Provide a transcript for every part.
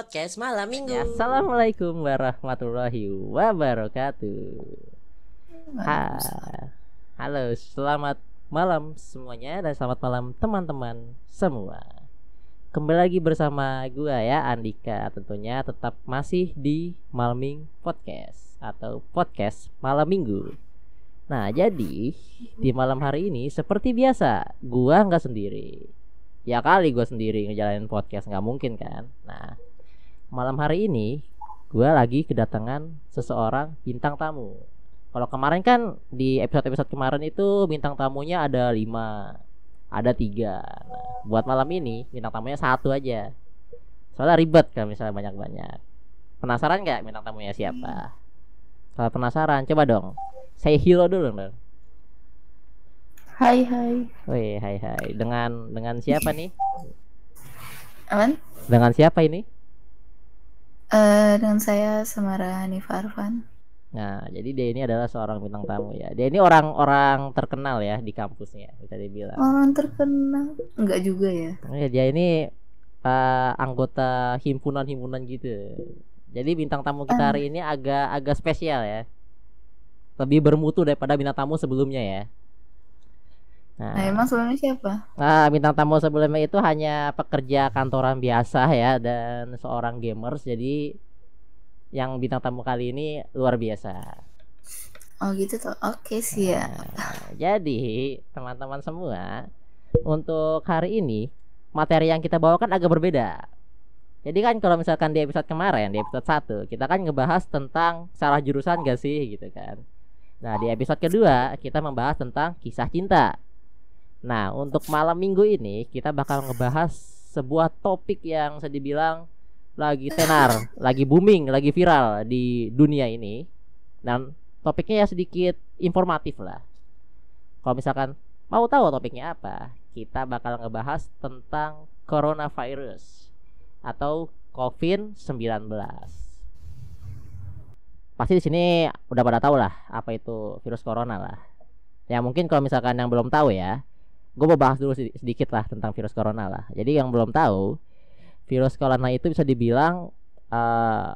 podcast malam minggu. Ya, Assalamualaikum warahmatullahi wabarakatuh. Ha. Halo, selamat malam semuanya dan selamat malam teman-teman semua. Kembali lagi bersama gua ya Andika tentunya tetap masih di Malming Podcast atau podcast malam minggu. Nah, jadi di malam hari ini seperti biasa, gua nggak sendiri ya kali gue sendiri ngejalanin podcast nggak mungkin kan nah malam hari ini gue lagi kedatangan seseorang bintang tamu kalau kemarin kan di episode episode kemarin itu bintang tamunya ada lima ada tiga nah, buat malam ini bintang tamunya satu aja soalnya ribet kan misalnya banyak banyak penasaran nggak bintang tamunya siapa kalau penasaran coba dong saya hero dulu dong Hai hai. Wih, hai hai. Dengan dengan siapa nih? Aman? Dengan siapa ini? Eh dengan saya Samara Arfan. Nah, jadi dia ini adalah seorang bintang tamu ya. Dia ini orang-orang terkenal ya di kampusnya, bisa dibilang. Orang terkenal. Enggak juga ya. Ya, dia ini uh, anggota himpunan-himpunan gitu. Jadi bintang tamu kita hari ini agak agak spesial ya. Lebih bermutu daripada bintang tamu sebelumnya ya. Nah, emang sebelumnya siapa? Nah, bintang tamu sebelumnya itu hanya pekerja kantoran biasa ya dan seorang gamers. Jadi yang bintang tamu kali ini luar biasa. Oh gitu tuh. Oke sih ya. Nah, jadi teman-teman semua, untuk hari ini materi yang kita bawakan agak berbeda. Jadi kan kalau misalkan di episode kemarin, di episode 1, kita kan ngebahas tentang salah jurusan gak sih gitu kan. Nah, di episode kedua kita membahas tentang kisah cinta. Nah, untuk malam minggu ini kita bakal ngebahas sebuah topik yang saya dibilang lagi tenar, lagi booming, lagi viral di dunia ini. Dan topiknya ya sedikit informatif lah. Kalau misalkan mau tahu topiknya apa, kita bakal ngebahas tentang coronavirus atau COVID-19. Pasti di sini udah pada tahu lah apa itu virus corona lah. Ya mungkin kalau misalkan yang belum tahu ya, gue mau bahas dulu sedikit lah tentang virus corona lah. Jadi yang belum tahu, virus corona itu bisa dibilang uh,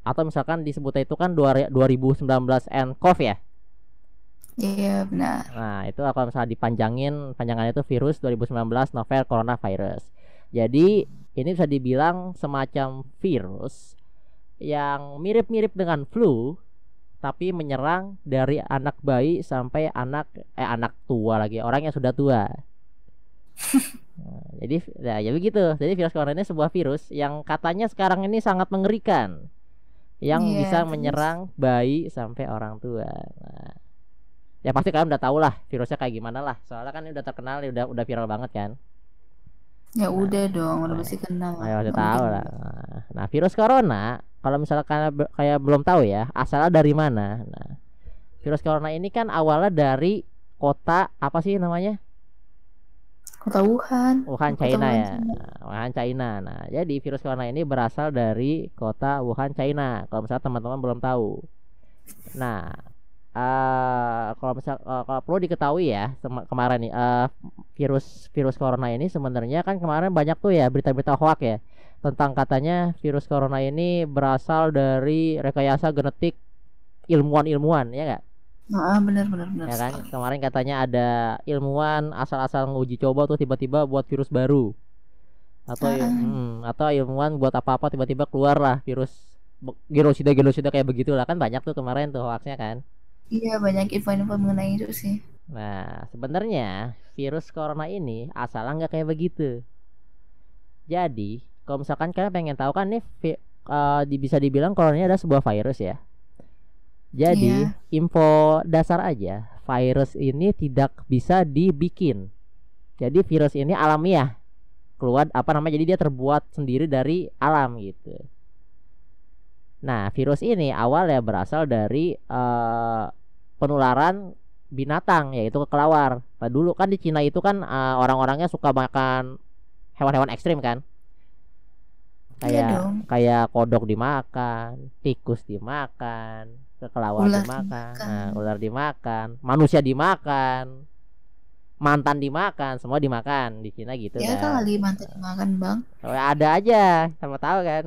atau misalkan disebutnya itu kan 2019 nCoV ya. Iya benar. Nah itu kalau misalnya dipanjangin panjangannya itu virus 2019 novel coronavirus. Jadi ini bisa dibilang semacam virus yang mirip-mirip dengan flu tapi menyerang dari anak bayi sampai anak eh anak tua lagi orang yang sudah tua. nah, jadi ya, ya begitu. Jadi virus corona ini sebuah virus yang katanya sekarang ini sangat mengerikan, yang yeah, bisa menyerang bayi sampai orang tua. Nah, ya pasti kalian udah tahu lah virusnya kayak gimana lah. Soalnya kan ini udah terkenal, udah udah viral banget kan. Ya nah, udah dong, udah pasti kenal. Ayo udah tahu lah. Nah, virus corona kalau misalnya kayak belum tahu ya, asalnya dari mana? Nah, virus corona ini kan awalnya dari kota apa sih namanya? Kota Wuhan. Wuhan China Wuhan ya. Nah, Wuhan China. Nah, jadi virus corona ini berasal dari kota Wuhan China. Kalau misalnya teman-teman belum tahu. Nah, uh, kalau misal uh, kalau perlu diketahui ya kemarin nih uh, virus virus corona ini sebenarnya kan kemarin banyak tuh ya berita-berita hoax ya tentang katanya virus corona ini berasal dari rekayasa genetik ilmuwan-ilmuwan ya enggak? Ah benar benar benar. Ya kan kemarin katanya ada ilmuwan asal-asal nguji coba tuh tiba-tiba buat virus baru atau uh. hmm, atau ilmuwan buat apa-apa tiba-tiba keluar lah virus genosida genosida kayak begitulah kan banyak tuh kemarin tuh hoaxnya kan. Iya banyak info-info mengenai itu sih. Nah sebenarnya virus corona ini asalnya nggak kayak begitu. Jadi kalau misalkan kalian pengen tahu kan nih uh, bisa dibilang corona ini adalah sebuah virus ya. Jadi yeah. info dasar aja virus ini tidak bisa dibikin. Jadi virus ini alamiah keluar apa namanya jadi dia terbuat sendiri dari alam gitu. Nah, virus ini awal ya berasal dari uh, penularan binatang yaitu kelawar. Nah, dulu kan di Cina itu kan uh, orang-orangnya suka makan hewan-hewan ekstrim kan. Kayak iya kayak kodok dimakan, tikus dimakan, kelawar ular dimakan, dimakan. Nah, ular dimakan, manusia dimakan. mantan dimakan semua dimakan di Cina gitu Ya kan kali mantan makan bang. Ada aja sama tahu kan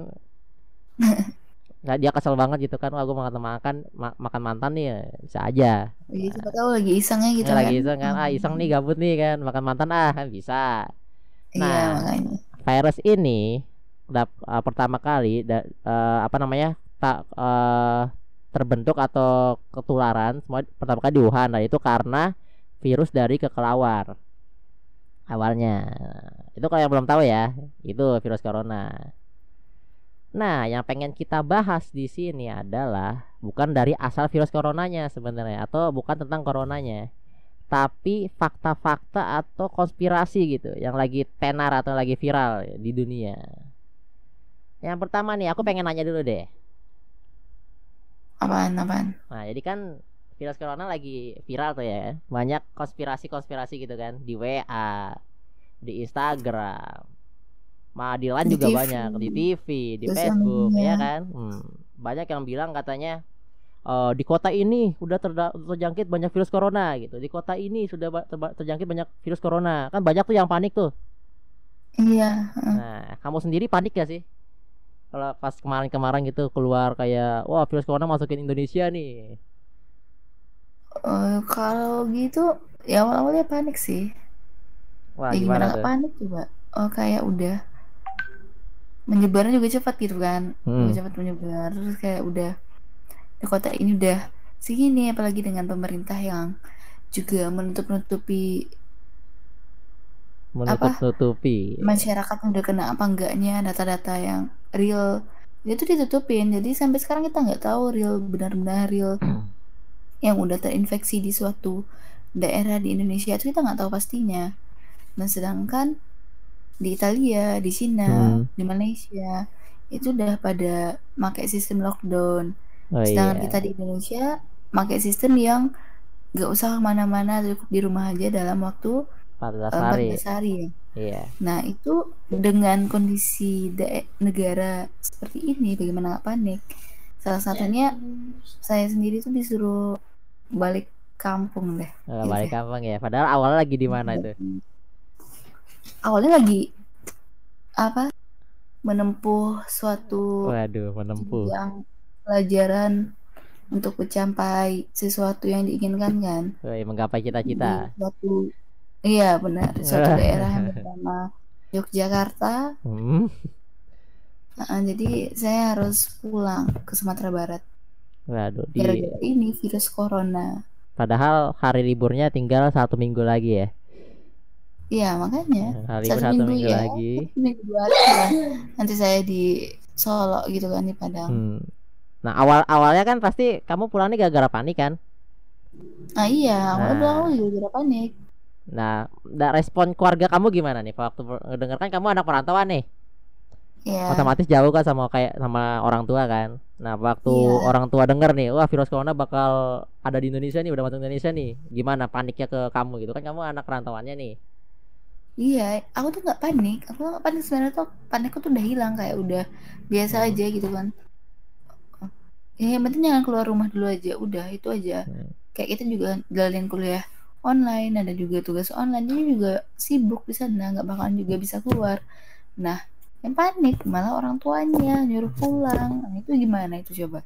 nggak dia kesel banget gitu kan wah gue makan makan ma- makan mantan nih ya, bisa aja Iya siapa tahu lagi isengnya gitu Ya, kan. lagi iseng kan ah iseng nih gabut nih kan makan mantan ah kan bisa Iya Nah. makanya. virus ini dap- uh, pertama kali da- uh, apa namanya tak uh, terbentuk atau ketularan semua pertama kali di Wuhan nah itu karena virus dari kekelawar awalnya itu kalau yang belum tahu ya itu virus corona nah yang pengen kita bahas di sini adalah bukan dari asal virus coronanya sebenarnya atau bukan tentang coronanya tapi fakta-fakta atau konspirasi gitu yang lagi tenar atau lagi viral di dunia. Yang pertama nih, aku pengen nanya dulu deh. Apaan apaan? Nah, jadi kan virus corona lagi viral tuh ya. Banyak konspirasi-konspirasi gitu kan di WA, di Instagram. Ma di lain Di juga TV, banyak di TV, di sosial Facebook media. ya kan. Hmm, banyak yang bilang katanya eh, di kota ini udah terda- terjangkit banyak virus corona gitu. Di kota ini sudah terba- terjangkit banyak virus corona. Kan banyak tuh yang panik tuh. Iya. heeh. Nah, kamu sendiri panik gak sih? Kalau pas kemarin-kemarin gitu keluar kayak wah virus corona masukin Indonesia nih. Eh, kalau gitu ya awal-awalnya panik sih. Wah, ya gimana gimana tuh? panik coba? Oh kayak udah menyebarnya juga cepat gitu kan. Hmm. Juga cepat menyebar terus kayak udah di kota ini udah segini apalagi dengan pemerintah yang juga menutup-nutupi Menutup-nutupi. masyarakat udah kena apa enggaknya data-data yang real itu ditutupin jadi sampai sekarang kita nggak tahu real benar-benar real yang udah terinfeksi di suatu daerah di Indonesia itu kita nggak tahu pastinya nah sedangkan di Italia di Cina Hmm. di Malaysia itu udah pada pakai sistem lockdown Oh sedangkan iya. kita di Indonesia pakai sistem yang nggak usah ke mana-mana cukup di rumah aja dalam waktu 14 eh, hari. 14 hari ya Iya. Nah, itu dengan kondisi negara seperti ini, bagaimana nggak panik? Salah satunya saya sendiri tuh disuruh balik kampung deh. Eh, Gitu balik ya. kampung ya. Padahal awalnya lagi di mana itu? Awalnya lagi apa? Menempuh suatu Waduh, menempuh. yang pelajaran untuk mencapai sesuatu yang diinginkan kan Woi, menggapai cita-cita. suatu iya benar suatu daerah yang bernama Yogyakarta Hmm. Nah, jadi saya harus pulang ke Sumatera Barat Waduh, di gara-gara ini virus corona. padahal hari liburnya tinggal satu minggu lagi ya. Iya makanya Hari libur satu satu minggu minggu ya, lagi. minggu dua hari lah. Nanti saya di Solo gitu kan di Padang. Hmm. Nah, awal awalnya kan pasti kamu pulang nih gara-gara panik kan? Nah iya, awalnya Nah. bilang aku juga gara panik. Nah, da- respon keluarga kamu gimana nih waktu mendengar kan kamu anak perantauan nih? Ya, Otomatis jauh kan sama kayak sama orang tua kan. Nah, waktu Iya. orang tua denger nih, wah virus corona bakal ada di Indonesia nih, udah masuk Indonesia nih. Gimana paniknya ke kamu gitu kan? Kamu anak perantauannya nih. Iya, aku tuh nggak panik. Aku nggak panik sebenarnya tuh panikku tuh udah hilang kayak udah biasa Hmm. aja gitu kan. Ya, yang penting jangan keluar rumah dulu aja. Udah itu aja. Hmm. Kayak kita juga jalanin kuliah online, ada juga tugas online, jadi juga sibuk di sana, nggak bakalan juga bisa keluar. Nah, yang panik malah orang tuanya nyuruh pulang. Nah, itu gimana itu coba?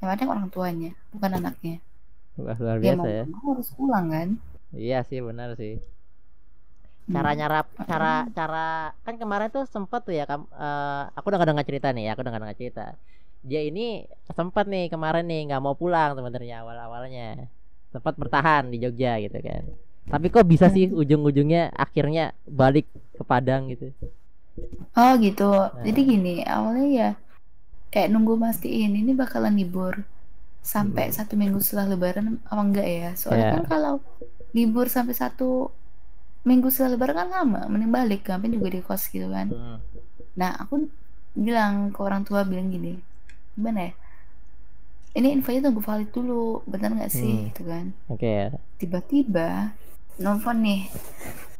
Yang panik orang tuanya, bukan anaknya. Wah, luar Dia biasa mau ya. mau harus pulang kan? Iya sih, benar sih. Hmm. Cara nyarap, cara cara kan kemarin tuh sempat tuh ya, kam, eh, aku udah dengar cerita nih, aku udah dengar cerita. Dia ini sempat nih kemarin nih nggak mau pulang sebenarnya awal-awalnya. Sempat bertahan di Jogja gitu kan. Tapi kok bisa sih ujung-ujungnya akhirnya balik ke Padang gitu. Oh gitu. Jadi gini, awalnya ya kayak nunggu mastiin ini bakalan libur sampai Hmm. satu minggu setelah Lebaran apa enggak ya? Soalnya Iya. kan kalau libur sampai satu minggu setelah Lebaran kan lama, mending balik ngapain juga di kos gitu kan. Hmm. Nah aku bilang ke orang tua bilang gini, gimana ya? Ini infonya tunggu valid dulu, benar nggak sih? Hmm. Gitu kan. Oke ya. Tiba-tiba nelfon nih,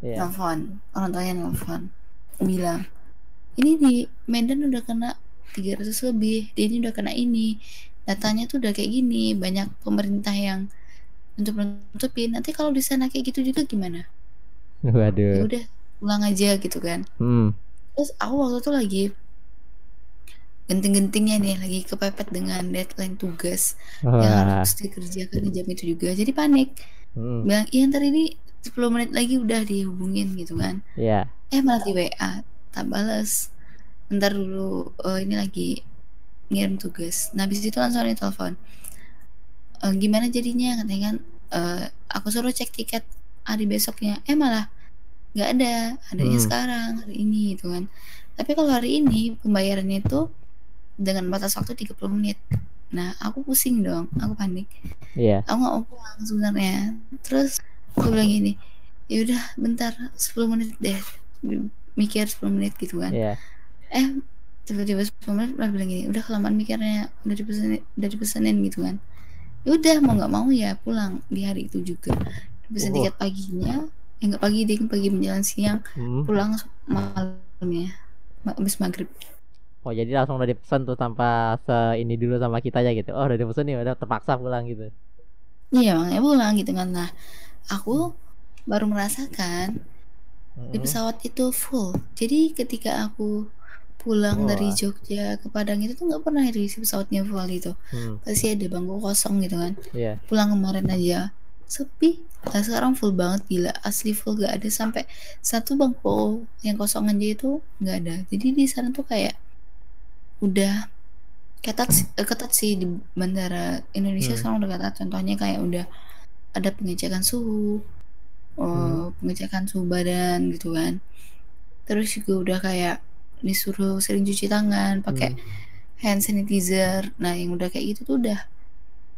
Iya. nelfon orang tuanya nelfon bilang ini di Medan udah kena 300 lebih di ini udah kena ini datanya tuh udah kayak gini banyak pemerintah yang untuk nutupin nanti kalau di sana kayak gitu juga gimana Waduh. udah pulang aja gitu kan Hmm. terus aku waktu itu lagi genting-gentingnya nih lagi kepepet dengan deadline tugas yang Wah. harus dikerjakan di jam itu juga jadi panik Hmm. bilang iya ntar ini 10 menit lagi udah dihubungin gitu kan Iya. eh malah di WA tak balas ntar dulu eh, ini lagi ngirim tugas nah habis itu langsung ditelepon "Eh, gimana jadinya katanya kan eh, aku suruh cek tiket hari besoknya eh malah nggak ada adanya Hmm. sekarang hari ini gitu kan. Tapi kalau hari ini pembayarannya itu dengan batas waktu 30 menit. Nah aku pusing dong aku panik. Iya. aku nggak mau pulang sebenarnya. Terus aku bilang gini ya udah bentar 10 menit deh. Mikir 10 menit gitu kan. Iya. eh tiba-tiba 10 menit malah bilang gini udah kelamaan mikirnya udah dipesenin udah dipesenin gitu kan. Ya udah mau nggak mau ya pulang di hari itu juga pesen Wah. tiket paginya ya nggak pagi deh pagi menjelang siang Hmm. pulang malamnya ma- habis maghrib Oh jadi langsung udah dipesan tuh tanpa se ini dulu sama kita aja gitu. Oh udah dipesan nih udah terpaksa pulang gitu. iya makanya pulang gitu kan nah aku baru merasakan di Mm-mm. pesawat itu full jadi ketika aku pulang dari Wah. Jogja ke Padang itu tuh nggak pernah di pesawatnya full itu Hmm. pasti ada bangku kosong gitu kan Iya. pulang kemarin aja sepi. Nah sekarang full banget gila. Asli full gak ada. Sampai satu bangku yang kosong aja itu nggak ada. Jadi di sana tuh kayak udah ketat sih- eh, ketat sih di bandara Indonesia Hmm. sekarang udah ketat. Contohnya kayak udah ada pengecekan suhu eh, Hmm. pengecekan suhu badan gitu kan. Terus juga udah kayak disuruh sering cuci tangan pakai Hmm. hand sanitizer. Nah yang udah kayak gitu tuh udah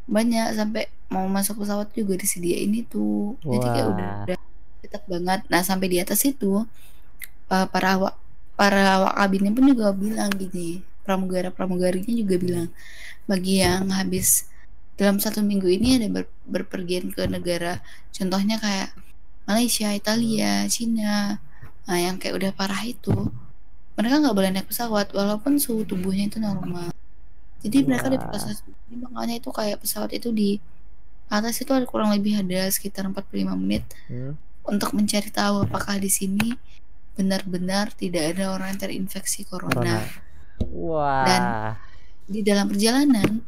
banyak sampai mau masuk pesawat juga disediain itu. Jadi kayak udah, udah ketat banget. Nah sampai di atas itu uh, para awak para awak kabinnya pun juga bilang gini pramugara pramugarinya juga bilang bagi yang habis dalam satu minggu ini ada ber- berpergian ke negara contohnya kayak Malaysia Italia Cina nah yang kayak udah parah itu mereka nggak boleh naik pesawat walaupun suhu tubuhnya itu normal jadi mereka di proses ini makanya itu kayak pesawat itu di atas itu ada kurang lebih ada sekitar 45 menit Hmm. untuk mencari tahu apakah di sini benar-benar tidak ada orang yang terinfeksi Corona. corona. Wah. Dan Di dalam perjalanan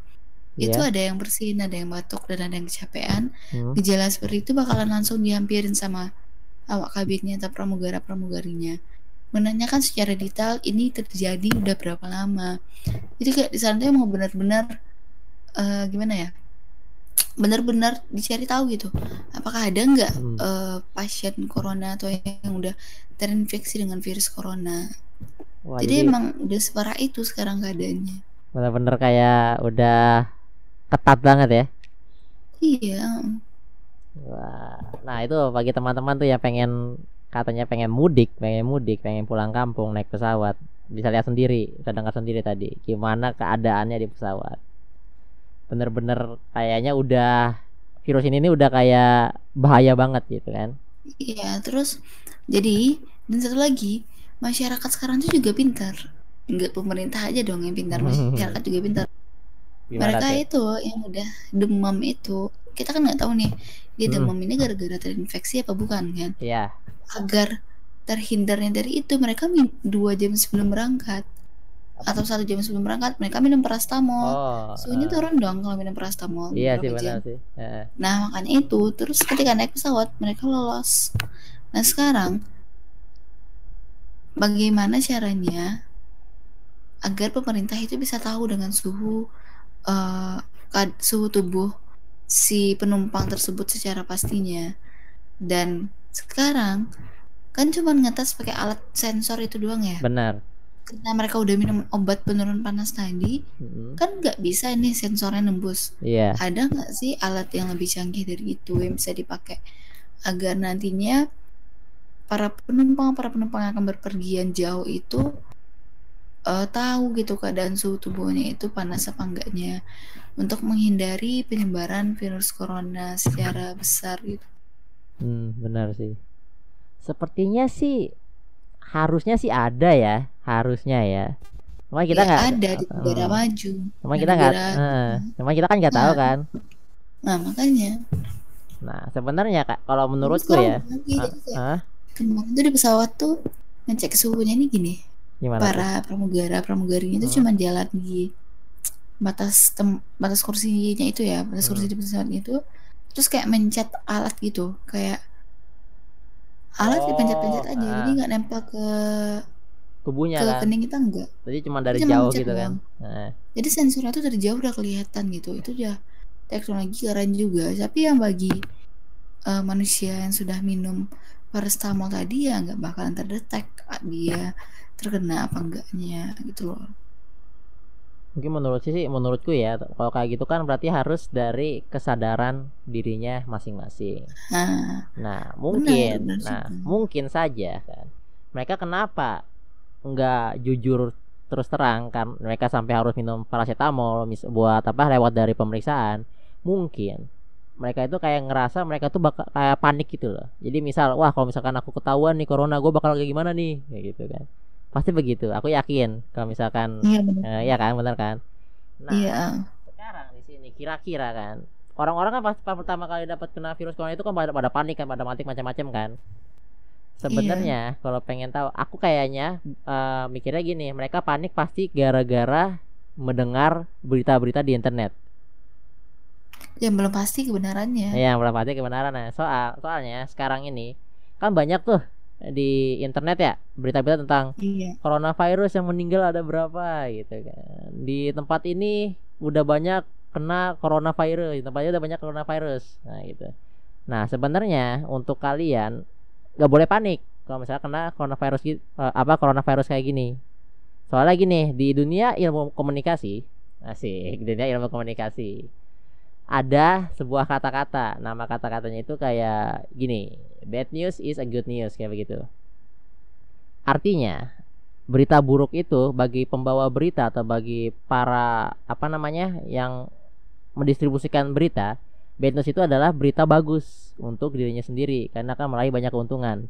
itu Iya. ada yang bersin, ada yang batuk dan ada yang kecapean. Hmm. Gejala seperti itu bakalan langsung dihampirin sama awak kabinnya atau pramugara pramugarinya. Menanyakan secara detail ini terjadi udah berapa lama. Jadi kayak di sana tuh mau benar-benar eh, gimana ya? Benar-benar dicari tahu gitu. Apakah ada nggak Hmm. eh, pasien corona atau yang udah terinfeksi dengan virus corona? Wah, jadi, jadi emang udah separah itu sekarang keadaannya. bener-bener kayak udah ketat banget ya. Iya. Wah. Nah itu bagi teman-teman tuh yang pengen katanya pengen mudik, pengen mudik, pengen pulang kampung naik pesawat, bisa lihat sendiri, bisa dengar sendiri tadi gimana keadaannya di pesawat. Bener-bener kayaknya udah virus ini nih udah kayak bahaya banget gitu kan. Iya, terus jadi dan satu lagi masyarakat sekarang tuh juga pintar. Enggak pemerintah aja dong yang pintar, masyarakat juga pintar. Gimana Mereka itu yang udah demam itu, kita kan nggak tahu nih dia Hmm. demam ini gara-gara terinfeksi apa bukan kan? Iya. Agar terhindarnya dari itu mereka min dua jam sebelum berangkat atau satu jam sebelum berangkat mereka minum paracetamol. Oh. Suhunya eh, turun dong kalau minum paracetamol Iya sih benar sih. Eh, Nah, makanya itu terus ketika naik pesawat mereka lolos. Nah, sekarang bagaimana caranya agar pemerintah itu bisa tahu dengan suhu kad- suhu tubuh si penumpang tersebut secara pastinya. Dan sekarang kan cuma ngetes pakai alat sensor itu doang ya. benar. Karena mereka udah minum obat penurun panas tadi, Mm-mm. kan nggak bisa nih sensornya nembus Iya. ada nggak sih alat yang lebih canggih dari itu yang bisa dipakai agar nantinya para penumpang para penumpang yang akan berpergian jauh itu eh, tahu gitu keadaan suhu tubuhnya itu panas apa enggaknya untuk menghindari penyebaran virus corona secara besar gitu. Hmm, benar sih. Sepertinya sih harusnya sih ada ya, harusnya ya. Cuma kita Ya, nggak, ada di negara Hmm. maju. cuma kita nggak, negara- eh, cuma kita kan nggak tahu Nah. kan. Nah makanya Nah, sebenarnya kak, kalau menurutku ya, lagi, ah, ah, kemarin tuh di pesawat tuh ngecek suhunya ini gini Gimana? tuh? para pramugara pramugarinya itu Hmm. cuma jalan di batas tem batas kursinya itu ya batas kursi Hmm. di pesawat itu terus kayak mencet alat gitu kayak alat Oh, dipencet-pencet aja ah. jadi nggak nempel ke Tubuhnya ke kan. kening kita enggak Jadi cuma dari Cuma jauh gitu kan. Nah, jadi sensornya tuh dari jauh udah kelihatan gitu. Itu udah teknologi keren juga. Tapi yang bagi eh, manusia yang sudah minum paracetamol tadi ya nggak bakalan terdetek ah, dia terkena apa enggaknya gitu loh mungkin menurut sih sih menurutku ya kalau kayak gitu kan berarti harus dari kesadaran dirinya masing-masing. nah Nah, mungkin benar nah, mungkin saja kan. Mereka kenapa nggak jujur terus terang kan mereka sampai harus minum paracetamol mis- buat apa lewat dari pemeriksaan. Mungkin mereka itu kayak ngerasa mereka tuh bakal kayak panik gitu loh. Jadi misal, wah kalau misalkan aku ketahuan nih corona, gue bakal kayak gimana nih, kayak gitu kan. Pasti begitu. Aku yakin kalau misalkan iya Eh, iya kan, benar kan? Nah, iya sekarang di sini kira-kira kan orang-orang kan pas, pas pertama kali dapat kena virus corona itu kan pada, pada panik kan, pada matik macam-macam kan. Sebenarnya kalau pengen tahu, aku kayaknya eh, mikirnya gini, mereka panik pasti gara-gara mendengar berita-berita di internet. yang belum pasti kebenarannya Ya, belum pasti kebenarannya. Soal soalnya sekarang ini kan banyak tuh di internet ya berita-berita tentang iya. coronavirus yang meninggal ada berapa gitu kan. Di tempat ini udah banyak kena coronavirus di tempatnya udah banyak coronavirus nah gitu. Nah sebenarnya untuk kalian nggak boleh panik kalau misalnya kena coronavirus gitu apa coronavirus kayak gini. Soalnya gini di dunia ilmu komunikasi asik di dunia ilmu komunikasi ada sebuah kata-kata. Nama kata-katanya itu kayak gini bad news is a good news kayak begitu. Artinya berita buruk itu bagi pembawa berita atau bagi para apa namanya yang mendistribusikan berita bad news itu adalah berita bagus untuk dirinya sendiri karena akan meraih banyak keuntungan.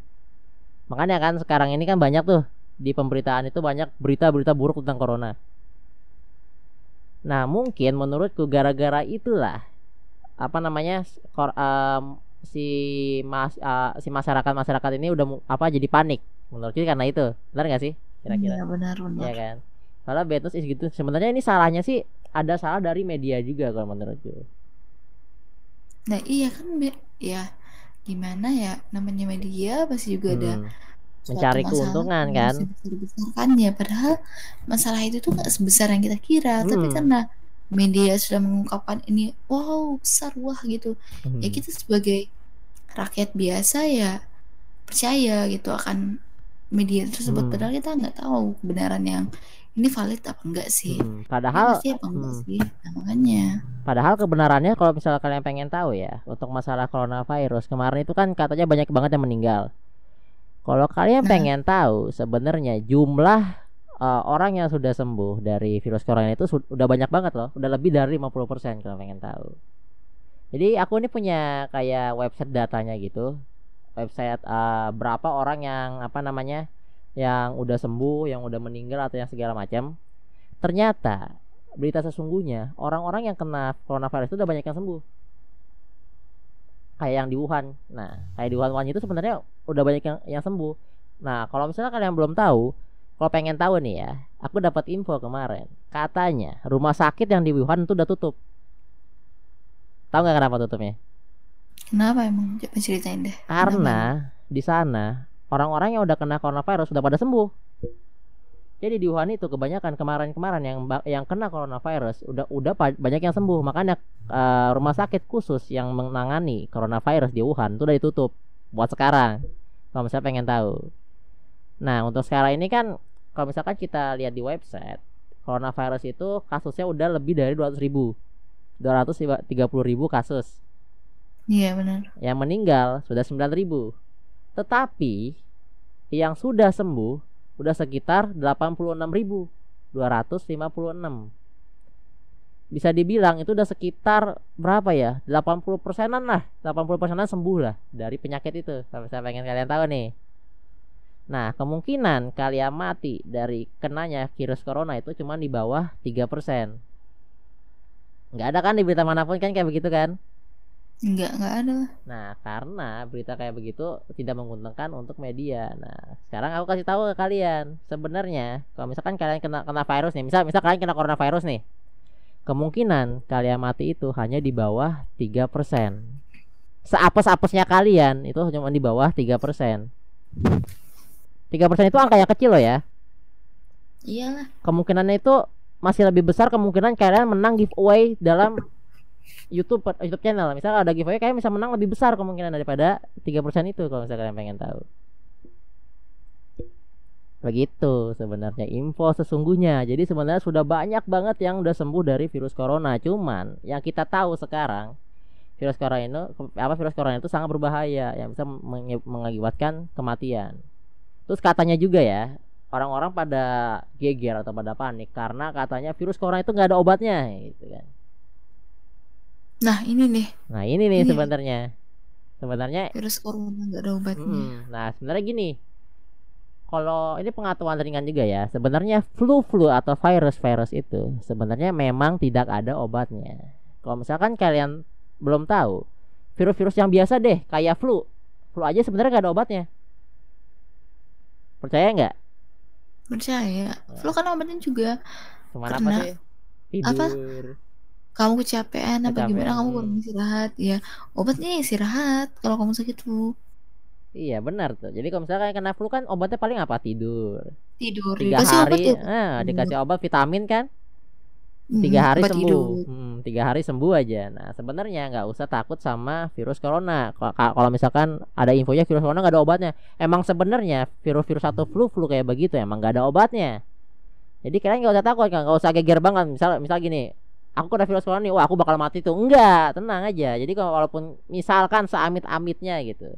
Makanya kan sekarang ini kan banyak tuh di pemberitaan itu banyak berita-berita buruk tentang corona nah mungkin menurutku gara-gara itulah apa namanya kor- em, si mas eh, si masyarakat masyarakat ini udah apa jadi panik. Menurutku karena itu. Benar nggak sih? Kira-kira. Iya benar benar. Ya kan? Bad news is gitu sebenarnya ini salahnya sih ada salah dari media juga kalau menurutku. Nah iya kan ya gimana ya namanya media pasti juga ada Hmm, suatu mencari masalah keuntungan kan dibesarkan ya padahal masalah itu tuh nggak sebesar yang kita kira tapi Hmm. karena media sudah mengungkapkan ini wow besar wah gitu ya Hmm. kita sebagai rakyat biasa ya percaya gitu akan media tersebut Hmm. padahal kita nggak tahu kebenaran yang ini valid apa enggak sih Hmm, padahal pasti apa enggak hmm. sih nah, makanya Padahal kebenarannya kalau misalnya kalian pengen tahu ya untuk masalah coronavirus kemarin itu kan katanya banyak banget yang meninggal. Kalau kalian Nah. pengen tahu sebenarnya jumlah uh, orang yang sudah sembuh dari virus corona itu sud- udah banyak banget loh, udah lebih dari 50% kalau pengen tahu. Jadi aku ini punya kayak website datanya gitu. Website uh, berapa orang yang apa namanya? yang udah sembuh, yang udah meninggal atau yang segala macam. Ternyata berita sesungguhnya orang-orang yang kena coronavirus itu udah banyak yang sembuh kayak yang di Wuhan nah kayak di Wuhan Wuhan itu sebenarnya udah banyak yang yang sembuh. Nah kalau misalnya kalian belum tahu kalau pengen tahu nih ya aku dapat info kemarin. Katanya rumah sakit yang di Wuhan itu udah tutup. Tahu nggak kenapa tutupnya? Kenapa emang? Coba ceritain deh. Karena di sana orang-orang yang udah kena coronavirus sudah pada sembuh. Jadi di Wuhan itu kebanyakan kemarin-kemarin yang yang kena coronavirus udah udah banyak yang sembuh. Makanya eh, rumah sakit khusus yang menangani coronavirus di Wuhan itu udah ditutup buat sekarang kalau misalnya pengen tahu. Nah untuk sekarang ini kan kalau misalkan kita lihat di website coronavirus itu kasusnya udah lebih dari 200 ribu. 230 ribu kasus. Iya benar. Yang meninggal sudah 9000 tetapi yang sudah sembuh udah sekitar 86.256 bisa dibilang itu udah sekitar berapa ya 80 persenan lah 80 persenan sembuh lah dari penyakit itu kalau saya pengen kalian tahu nih nah kemungkinan kalian mati dari kenanya virus corona itu cuma di bawah 3 persen nggak ada kan di berita mana pun kan kayak begitu kan Enggak, enggak ada. Nah, karena berita kayak begitu tidak menguntungkan untuk media. Nah, sekarang aku kasih tahu ke kalian, sebenarnya kalau misalkan kalian kena kena virus nih, misal misal kalian kena coronavirus nih. Kemungkinan kalian mati itu hanya di bawah 3%. Seapes-apesnya kalian itu cuma di bawah 3%. 3% itu angka yang kecil loh ya. Iyalah. Kemungkinannya itu masih lebih besar kemungkinan kalian menang giveaway dalam YouTube YouTube channel. Misalnya ada giveaway kayak bisa menang lebih besar kemungkinan daripada 3% itu kalau misalnya kalian pengen tahu. Begitu sebenarnya info sesungguhnya. Jadi sebenarnya sudah banyak banget yang udah sembuh dari virus corona. Cuman yang kita tahu sekarang virus corona itu apa virus corona itu sangat berbahaya yang bisa mengakibatkan kematian. Terus katanya juga ya, orang-orang pada geger atau pada panik karena katanya virus corona itu nggak ada obatnya gitu kan. Nah ini nih. Nah ini nih sebenarnya. Sebenarnya virus corona nggak ada obatnya. Hmm, nah sebenarnya gini. Kalau ini pengetahuan ringan juga ya. Sebenarnya flu-flu atau virus-virus itu sebenarnya memang tidak ada obatnya. Kalau misalkan kalian belum tahu, virus-virus yang biasa deh kayak flu, flu aja sebenarnya nggak ada obatnya. Percaya nggak? Percaya. Nah. Flu kan obatnya juga. Cuman apa sih? Tidur. Apa? kamu kecapean apa gimana kamu kurang istirahat ya obatnya istirahat kalau kamu sakit flu Iya benar tuh. Jadi kalau misalnya kena flu kan obatnya paling apa tidur. Tidur. Tiga dikasih hari, obat ya? nah, dikasih obat vitamin kan. Hmm, tiga hari sembuh. Hmm, tiga hari sembuh aja. Nah sebenarnya nggak usah takut sama virus corona. Kalau misalkan ada infonya virus corona nggak ada obatnya. Emang sebenarnya virus-virus atau flu-flu kayak begitu emang nggak ada obatnya. Jadi kalian nggak usah takut, nggak usah geger banget. Misal, misal gini, aku kena virus corona nih, wah aku bakal mati tuh. Enggak, tenang aja. Jadi kalau walaupun misalkan seamit-amitnya gitu,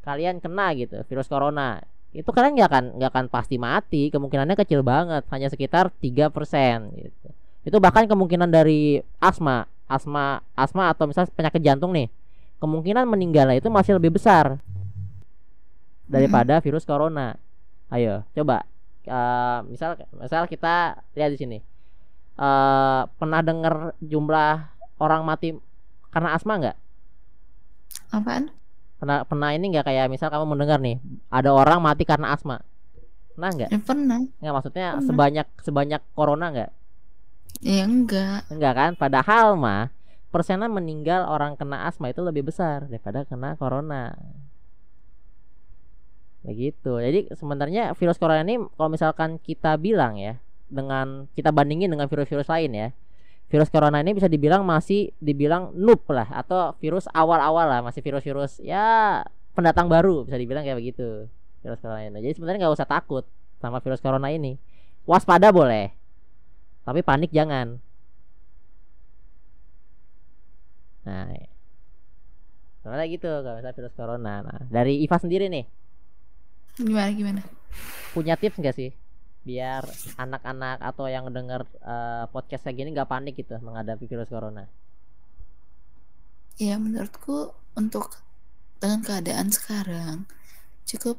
kalian kena gitu virus corona, itu kalian nggak akan nggak akan pasti mati. Kemungkinannya kecil banget, hanya sekitar 3% gitu. Itu bahkan kemungkinan dari asma, asma, asma atau misalnya penyakit jantung nih, kemungkinan meninggalnya itu masih lebih besar daripada virus corona. Ayo, coba. Uh, misal misal kita lihat di sini uh, pernah dengar jumlah orang mati karena asma nggak? Apaan? Pernah pernah ini nggak kayak misal kamu mendengar nih ada orang mati karena asma? Pernah nggak? Ya, pernah. Nggak maksudnya pernah. sebanyak sebanyak corona nggak? Ya enggak. Enggak kan? Padahal mah persenan meninggal orang kena asma itu lebih besar daripada kena corona. Begitu. Jadi sebenarnya virus corona ini kalau misalkan kita bilang ya, dengan kita bandingin dengan virus-virus lain ya virus corona ini bisa dibilang masih dibilang noob lah atau virus awal-awal lah masih virus-virus ya pendatang baru bisa dibilang kayak begitu virus corona ini. Jadi sebenarnya nggak usah takut sama virus corona ini. Waspada boleh tapi panik jangan. Nah Soalnya gitu kalau misalnya virus corona. Nah dari Iva sendiri nih. Gimana gimana? Punya tips nggak sih biar anak-anak atau yang dengar uh, podcast kayak gini nggak panik gitu menghadapi virus corona? Ya menurutku untuk dengan keadaan sekarang cukup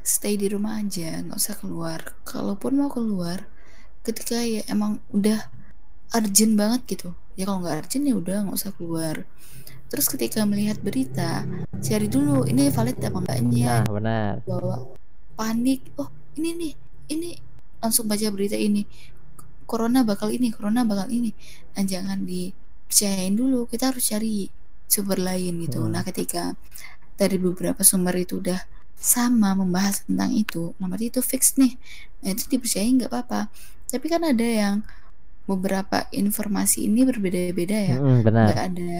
stay di rumah aja nggak usah keluar. Kalaupun mau keluar ketika ya emang udah urgent banget gitu ya kalau nggak urgent ya udah nggak usah keluar. Terus ketika melihat berita cari dulu ini valid apa enggaknya. Nah benar. Bahwa panik oh ini nih ini langsung baca berita ini. Corona bakal ini corona bakal ini. Nah jangan dipercayain dulu kita harus cari sumber lain gitu. Hmm. nah ketika dari beberapa sumber itu udah sama membahas tentang itu nah berarti itu fix nih. Nah itu dipercayain nggak apa-apa. Tapi kan ada yang beberapa informasi ini berbeda-beda ya. Hmm, benar. nggak ada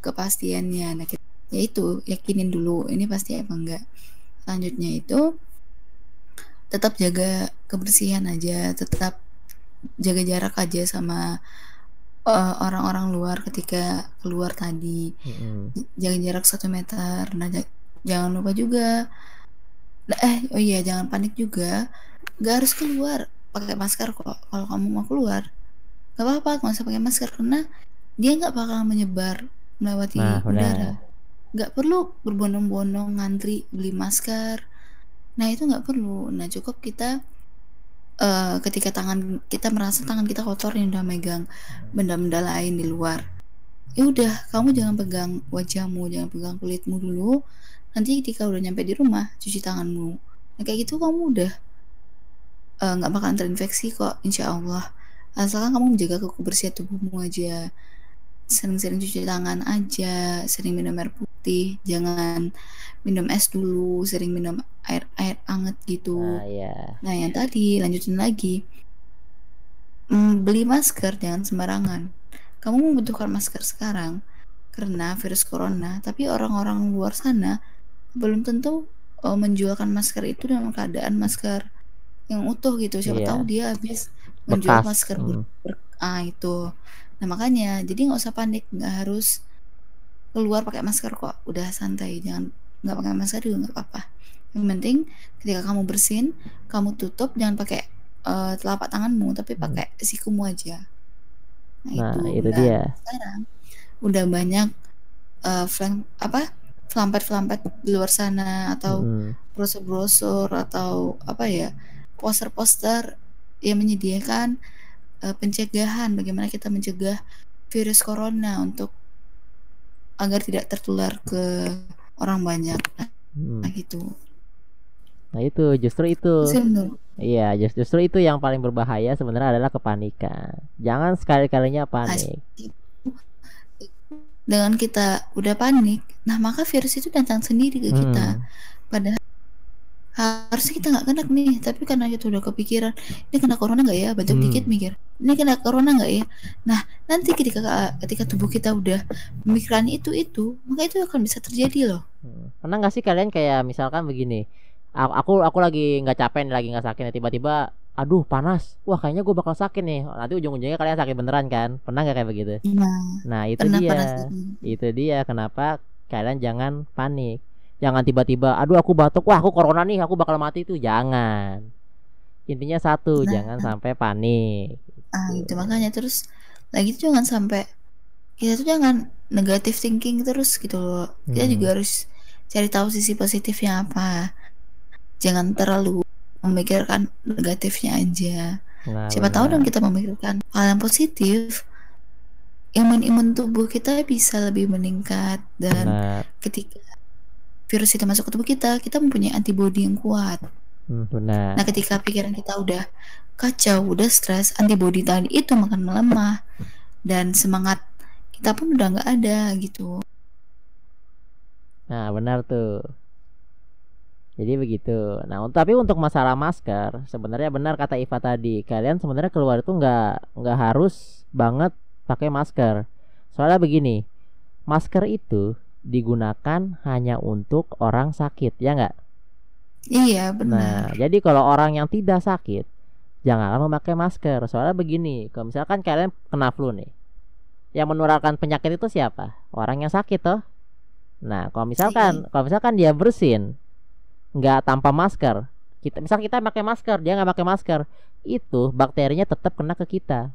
kepastiannya. Nah kita, ya itu yakinin dulu ini pasti apa enggak selanjutnya itu tetap jaga kebersihan aja tetap jaga jarak aja sama uh, orang-orang luar ketika keluar tadi. Mm-hmm. jaga jarak satu meter. Nah jangan lupa juga eh oh iya jangan panik juga. Gak harus keluar pakai masker kok. Kalau kamu mau keluar gak apa-apa nggak usah pakai masker. Karena dia nggak bakal menyebar melewati nah, udara. nggak perlu berbondong-bondong ngantri beli masker Nah itu nggak perlu. Nah cukup kita uh, ketika tangan kita merasa tangan kita kotor yang udah megang benda-benda lain di luar. ya udah kamu jangan pegang wajahmu jangan pegang kulitmu dulu. Nanti ketika udah nyampe di rumah cuci tanganmu. Nah, kayak gitu kamu udah eh, nggak uh, bakalan terinfeksi kok insya Allah. Asalkan kamu menjaga kebersihan tubuhmu aja sering-sering cuci tangan aja sering minum air putih jangan minum es dulu sering minum air air anget gitu nah, yeah. nah yang tadi lanjutin lagi hmm, beli masker jangan sembarangan kamu membutuhkan masker sekarang karena virus corona tapi orang-orang luar sana belum tentu uh, menjualkan masker itu dalam keadaan masker yang utuh gitu siapa yeah. tahu dia habis menjual Bekas. masker hmm. ber, ah itu nah makanya jadi nggak usah panik nggak harus keluar pakai masker kok udah santai jangan nggak pakai masker juga nggak apa-apa yang penting ketika kamu bersin kamu tutup jangan pakai uh, telapak tanganmu tapi hmm. pakai hmm. sikumu aja nah, nah itu, itu dia sekarang udah banyak uh, flank apa flampet-flampet di luar sana atau hmm. brosur-brosur atau apa ya poster-poster yang menyediakan uh, pencegahan bagaimana kita mencegah virus corona untuk agar tidak tertular ke orang banyak. Hmm. nah gitu. Nah itu justru itu. Iya just, justru itu yang paling berbahaya sebenarnya adalah kepanikan. Jangan sekali kalinya panik dengan kita udah panik nah maka virus itu datang sendiri ke kita. Hmm. padahal harusnya kita nggak kena nih tapi karena kita udah kepikiran ini kena corona nggak ya? Banyak hmm. dikit mikir ini kena corona nggak ya? Nah nanti ketika ketika tubuh kita udah pemikiran itu itu maka itu akan bisa terjadi loh. Hmm. pernah nggak sih kalian kayak misalkan begini aku aku lagi nggak capek lagi nggak sakit tiba-tiba aduh panas wah kayaknya gue bakal sakit nih. Nanti ujung-ujungnya kalian sakit beneran kan? Pernah nggak kayak begitu? Nah, nah itu dia. itu dia kenapa kalian jangan panik jangan tiba-tiba aduh aku batuk. Wah aku corona nih aku bakal mati. Itu jangan. Intinya satu nah, jangan sampai panik ah itu makanya terus lagi tuh jangan sampai kita tuh jangan negatif thinking terus gitu loh. Kita hmm. juga harus cari tahu sisi positifnya apa. Jangan terlalu memikirkan negatifnya aja. Nah, siapa benar. tahu dong kita memikirkan hal yang positif imun-imun tubuh kita bisa lebih meningkat dan benar. ketika virus itu masuk ke tubuh kita kita mempunyai antibodi yang kuat hmm, benar. nah ketika pikiran kita udah kacau udah stres antibodi tadi itu makan melemah dan semangat kita pun udah nggak ada gitu nah benar tuh jadi begitu. Nah, tapi untuk masalah masker, sebenarnya benar kata Iva tadi. Kalian sebenarnya keluar itu nggak nggak harus banget pakai masker. Soalnya begini, masker itu digunakan hanya untuk orang sakit, ya nggak? Iya benar. Nah, jadi kalau orang yang tidak sakit, jangan memakai masker. Soalnya begini, kalau misalkan kalian kena flu nih, yang menularkan penyakit itu siapa? Orang yang sakit toh. Nah, kalau misalkan, iya. kalau misalkan dia bersin, nggak tanpa masker kita misal kita pakai masker dia nggak pakai masker itu bakterinya tetap kena ke kita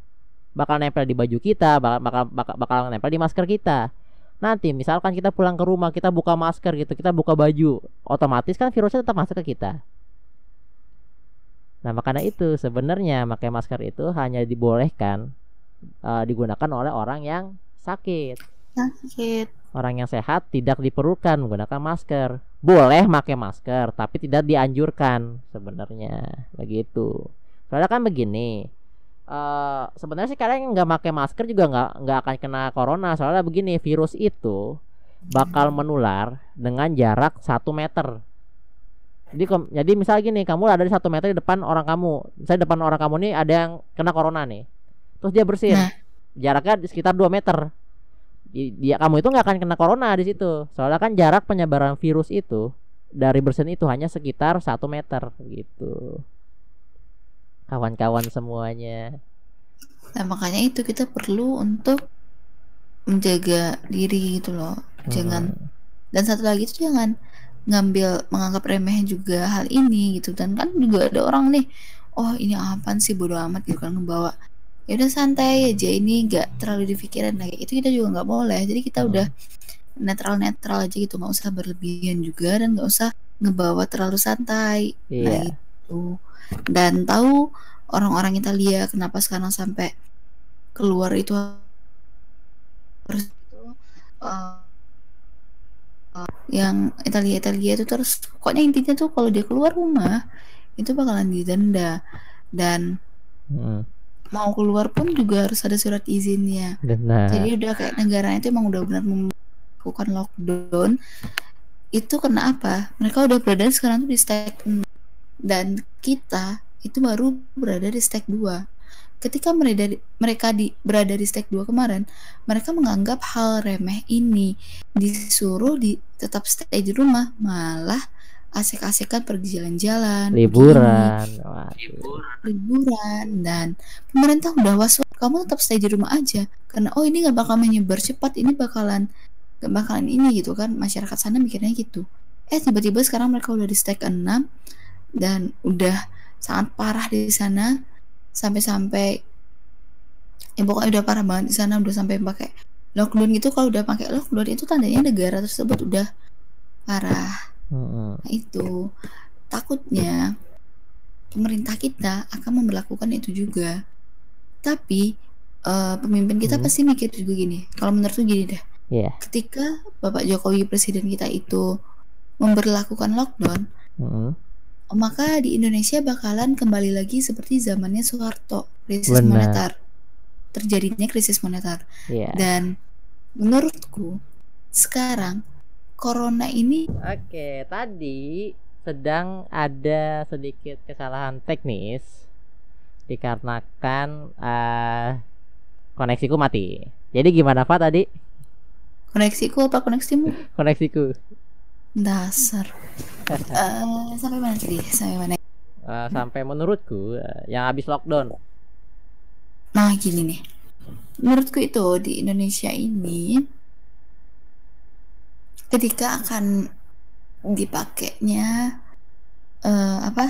bakal nempel di baju kita bakal bakal bakal, bakal nempel di masker kita nanti misalkan kita pulang ke rumah kita buka masker gitu kita buka baju otomatis kan virusnya tetap masuk ke kita nah makanya itu sebenarnya pakai masker itu hanya dibolehkan uh, digunakan oleh orang yang sakit sakit orang yang sehat tidak diperlukan menggunakan masker. Boleh pakai masker, tapi tidak dianjurkan sebenarnya begitu. Soalnya kan begini, uh, sebenarnya sih kalian nggak pakai masker juga nggak nggak akan kena corona. Soalnya begini, virus itu bakal menular dengan jarak satu meter. Jadi, jadi misal gini, kamu ada di satu meter di depan orang kamu. Saya depan orang kamu nih ada yang kena corona nih. Terus dia bersin. Nah. Jaraknya di sekitar 2 meter dia kamu itu nggak akan kena corona di situ soalnya kan jarak penyebaran virus itu dari bersin itu hanya sekitar satu meter gitu kawan-kawan semuanya. Nah makanya itu kita perlu untuk menjaga diri gitu loh. Jangan hmm. dan satu lagi itu jangan ngambil menganggap remeh juga hal ini gitu. Dan kan juga ada orang nih oh ini apa sih? Bodo amat gitu kan ngebawa. Ya udah santai aja. Ini nggak terlalu dipikirin. Lagi itu kita juga nggak boleh. Jadi kita hmm. udah netral netral aja gitu. Nggak usah berlebihan juga dan nggak usah ngebawa terlalu santai. Yeah. nah itu dan tahu orang-orang Italia kenapa sekarang sampai keluar itu harus uh, uh, yang Italia Italia itu terus pokoknya intinya tuh kalau dia keluar rumah itu bakalan didenda. Dan Hmm. mau keluar pun juga harus ada surat izinnya. Benar. jadi udah kayak negaranya itu emang udah benar melakukan lockdown. Itu karena apa? Mereka udah berada sekarang tuh di 6 dan kita itu baru berada di step 2 ketika mereka di, mereka di berada di step 2 kemarin mereka menganggap hal remeh ini disuruh di tetap stay di rumah malah asik-asikan pergi jalan-jalan Liburan. Waduh. liburan dan pemerintah udah was kamu tetap stay di rumah aja karena oh ini nggak bakal menyebar cepat ini bakalan gak bakalan ini gitu kan masyarakat sana mikirnya gitu eh tiba-tiba sekarang mereka udah di step 6 dan udah sangat parah di sana sampai-sampai ya pokoknya udah parah banget di sana udah sampai pakai lockdown gitu kalau udah pakai lockdown itu tandanya negara tersebut udah parah. Nah, itu takutnya pemerintah kita akan memperlakukan itu juga. Tapi eh, pemimpin kita Hmm. pasti mikir juga gini. Kalau menurutku gini deh. Iya. Ketika Bapak Jokowi presiden kita itu memperlakukan lockdown, Mm-mm. Maka di Indonesia bakalan kembali lagi seperti zamannya Soeharto, krisis Benar. moneter. Terjadinya krisis moneter. Iya. Dan menurutku sekarang corona ini Oke, tadi sedang ada sedikit kesalahan teknis dikarenakan eh koneksiku mati. Jadi gimana Pak tadi? koneksiku apa koneksimu? Koneksiku Dasar. Eh, sampai mana tadi? Sampai mana? Eh, sampai menurutku eh, yang habis lockdown. Nah, gini nih. Menurutku itu di Indonesia ini ketika akan dipakainya eh, apa?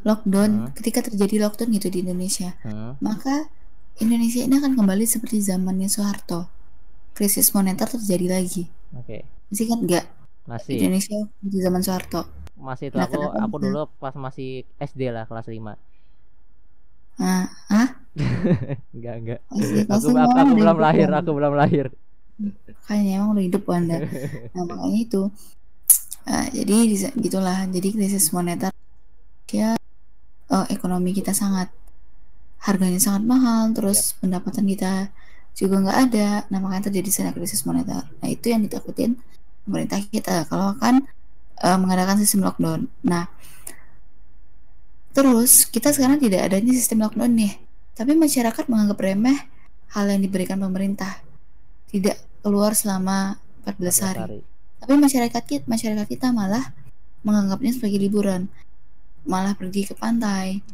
lockdown, Hmm. ketika terjadi lockdown gitu di Indonesia, Hmm. maka Indonesia ini akan kembali seperti zamannya Soeharto. Krisis moneter terjadi lagi. Oke, Masih kan enggak? Masih Indonesia di zaman Soeharto. masih itu Nah, aku aku bisa? dulu pas masih SD lah kelas 5. Nah, hah? Enggak, enggak. Masih Aku, masih aku, aku udah belum lahir, aku belum lahir. Kayaknya emang udah hidup Anda. Nah, makanya itu. Nah, jadi di- gitulah. Jadi krisis moneter ya eh, ekonomi kita sangat harganya sangat mahal, terus pendapatan kita juga nggak ada. Nah, makanya terjadi sana krisis moneter. Nah, itu yang ditakutin pemerintah kita kalau akan eh, mengadakan sistem lockdown. Nah, terus kita sekarang tidak adanya sistem lockdown nih. Tapi masyarakat menganggap remeh hal yang diberikan pemerintah. Tidak keluar selama 14 hari. Hari. Tapi masyarakat kita, masyarakat kita malah menganggapnya sebagai liburan. Malah pergi ke pantai,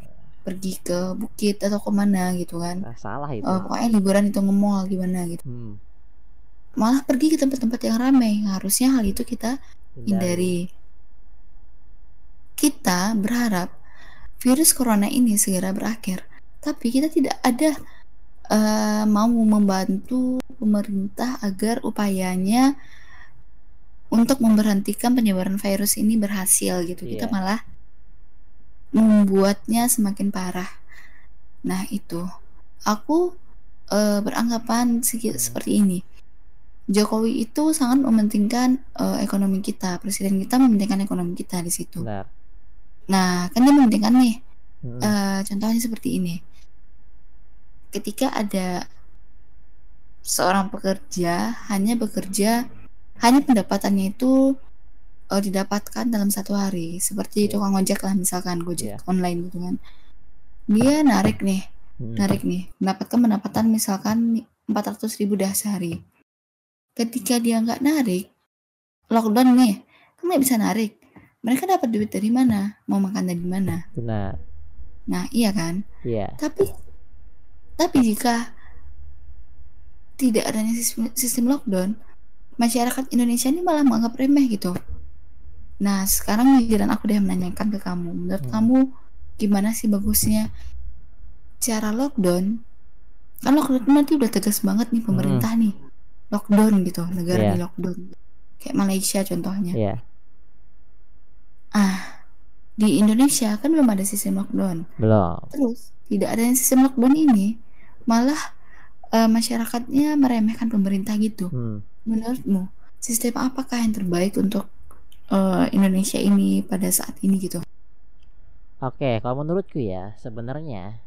pergi ke bukit atau ke mana gitu kan. Nah, salah itu. Oh, pokoknya liburan itu nge-mall gimana gitu. Hmm. Malah pergi ke tempat-tempat yang ramai. Harusnya hal itu kita hindari. Kita berharap virus corona ini segera berakhir. Tapi kita tidak ada eh, mau membantu pemerintah agar upayanya untuk memberhentikan penyebaran virus ini berhasil gitu. Kita Iya. malah membuatnya semakin parah. Nah, itu. Aku eh, beranggapan segi- seperti ini. Jokowi itu sangat mementingkan eh, ekonomi kita. Presiden kita mementingkan ekonomi kita di situ. Benar. Nah, kan dia mementingkan nih. Hmm. Eh, contohnya seperti ini. Ketika ada seorang pekerja hanya bekerja, hanya pendapatannya itu eh, didapatkan dalam satu hari, seperti Iya. tukang ojek lah misalkan, gojek Iya. online gitu kan. Dia narik nih, Hmm. narik nih, mendapatkan pendapatan misalkan 400 ribu dah sehari. Ketika dia nggak narik, lockdown nih, kan nggak bisa narik. Mereka dapat duit dari mana? Mau makan dari mana? Benar. Nah, iya kan? Iya. Tapi tapi jika tidak adanya sistem, sistem lockdown, masyarakat Indonesia ini malah menganggap remeh gitu. Nah, sekarang giliran aku deh menanyakan ke kamu, menurut Hmm. kamu gimana sih bagusnya cara lockdown? Kan lockdown nanti udah tegas banget nih pemerintah nih. Lockdown gitu, negara Iya. di lockdown. Kayak Malaysia contohnya. Iya. Ah, di Indonesia kan belum ada sistem lockdown. Belum. Terus tidak adanya sistem lockdown ini malah uh, masyarakatnya meremehkan pemerintah gitu. Hmm. Menurutmu sistem apakah yang terbaik untuk uh, Indonesia ini pada saat ini gitu? Oke, kalau menurutku ya sebenarnya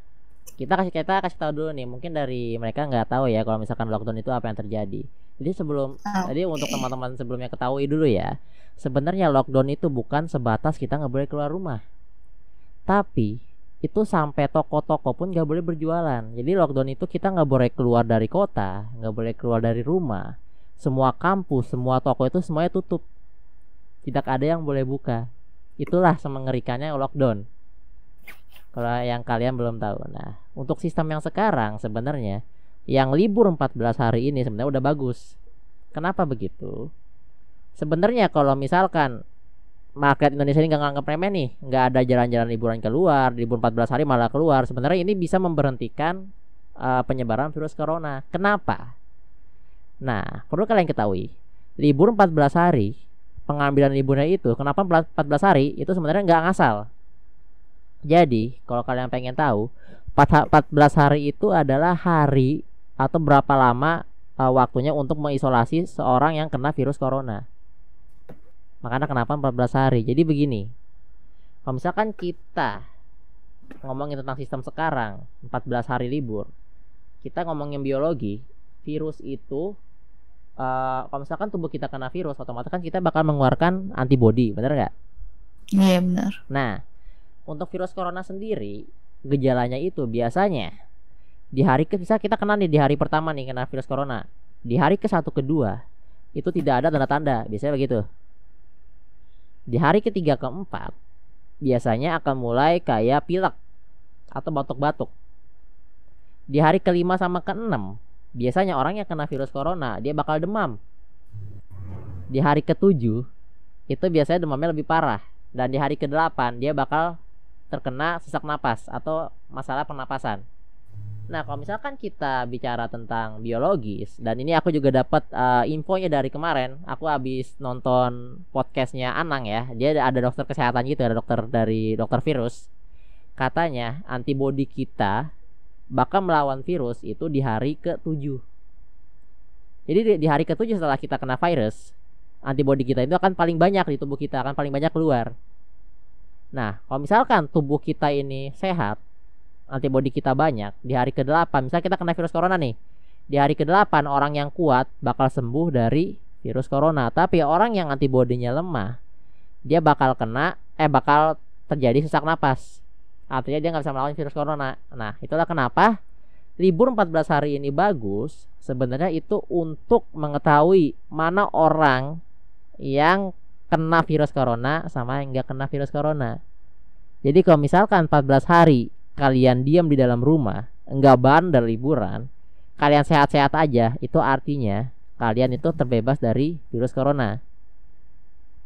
kita kasih kita kasih tahu dulu nih mungkin dari mereka nggak tahu ya kalau misalkan lockdown itu apa yang terjadi. Jadi sebelum okay. jadi untuk teman-teman sebelumnya ketahui dulu ya sebenarnya lockdown itu bukan sebatas kita nggak boleh keluar rumah. Tapi itu sampai toko-toko pun nggak boleh berjualan. Jadi lockdown itu kita nggak boleh keluar dari kota nggak boleh keluar dari rumah. Semua kampus semua toko itu semuanya tutup. Tidak ada yang boleh buka. Itulah semengerikannya lockdown kalau yang kalian belum tahu. Nah untuk sistem yang sekarang sebenarnya yang libur 14 hari ini sebenarnya udah bagus. Kenapa begitu? Sebenarnya kalau misalkan market Indonesia ini nggak nganggap remeh nih nggak ada jalan-jalan liburan keluar libur 14 hari malah keluar sebenarnya ini bisa memberhentikan uh, penyebaran virus corona. Kenapa? Nah perlu kalian ketahui libur 14 hari pengambilan liburnya itu kenapa 14 hari itu sebenarnya nggak ngasal jadi kalau kalian pengen tahu 14 hari itu adalah hari atau berapa lama uh, waktunya untuk mengisolasi seorang yang kena virus corona Makanya kenapa 14 hari? Jadi begini. Kalau misalkan kita ngomongin tentang sistem sekarang, 14 hari libur. Kita ngomongin biologi, virus itu uh, kalau misalkan tubuh kita kena virus, otomatis kan kita bakal mengeluarkan antibodi, bener nggak? Iya benar. Nah, untuk virus corona sendiri, gejalanya itu biasanya di hari ke bisa kita kena nih di hari pertama nih kena virus corona. Di hari ke satu kedua itu tidak ada tanda-tanda, biasanya begitu. Di hari ketiga keempat biasanya akan mulai kayak pilek atau batuk-batuk. Di hari kelima sama keenam biasanya orang yang kena virus corona dia bakal demam. Di hari ketujuh itu biasanya demamnya lebih parah dan di hari ke-8 dia bakal terkena sesak napas atau masalah pernapasan. Nah, kalau misalkan kita bicara tentang biologis dan ini aku juga dapat uh, infonya dari kemarin, aku habis nonton podcastnya Anang ya. Dia ada dokter kesehatan gitu, ada dokter dari dokter virus. Katanya antibodi kita bakal melawan virus itu di hari ke-7. Jadi di, di hari ke-7 setelah kita kena virus, antibodi kita itu akan paling banyak di tubuh kita, akan paling banyak keluar. Nah, kalau misalkan tubuh kita ini sehat, antibodi kita banyak di hari ke-8 misalnya kita kena virus corona nih di hari ke-8 orang yang kuat bakal sembuh dari virus corona. Tapi orang yang antibodinya lemah dia bakal kena eh bakal terjadi sesak napas. Artinya dia nggak bisa melawan virus corona. Nah itulah kenapa libur 14 hari ini bagus. Sebenarnya itu untuk mengetahui mana orang yang kena virus corona sama yang nggak kena virus corona jadi kalau misalkan 14 hari kalian diam di dalam rumah, enggak bandel liburan, kalian sehat-sehat aja, itu artinya kalian itu terbebas dari virus corona.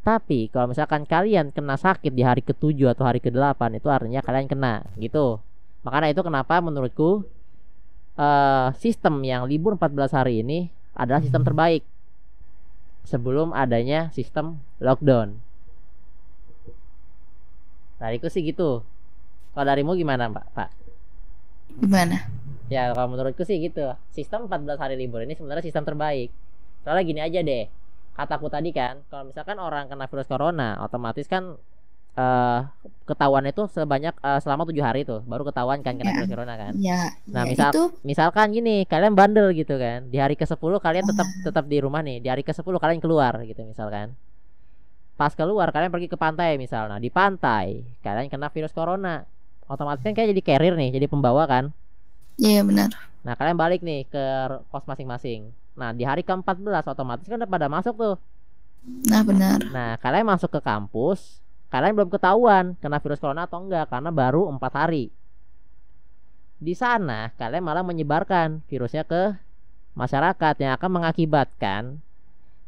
Tapi kalau misalkan kalian kena sakit di hari ke-7 atau hari ke-8 itu artinya kalian kena gitu. Makanya itu kenapa menurutku uh, sistem yang libur 14 hari ini adalah sistem terbaik sebelum adanya sistem lockdown. Tadiku sih gitu. Kalau darimu gimana, Pak? Pak? Gimana? Ya, kalau menurutku sih gitu. Sistem 14 hari libur ini sebenarnya sistem terbaik. Soalnya gini aja deh. Kataku tadi kan, kalau misalkan orang kena virus corona, otomatis kan uh, ketahuan itu sebanyak uh, selama tujuh hari tuh baru ketahuan kan kena ya, virus corona kan. Ya, nah, ya, misal itu... misalkan gini, kalian bandel gitu kan. Di hari ke-10 kalian tetap ah. tetap di rumah nih. Di hari ke-10 kalian keluar gitu misalkan. Pas keluar kalian pergi ke pantai misalnya. Di pantai kalian kena virus corona otomatis kan kayak jadi carrier nih, jadi pembawa kan? Iya yeah, benar. Nah kalian balik nih ke kos masing-masing. Nah di hari ke-14 otomatis kan udah pada masuk tuh. Nah benar. Nah kalian masuk ke kampus, kalian belum ketahuan kena virus corona atau enggak karena baru empat hari. Di sana kalian malah menyebarkan virusnya ke masyarakat yang akan mengakibatkan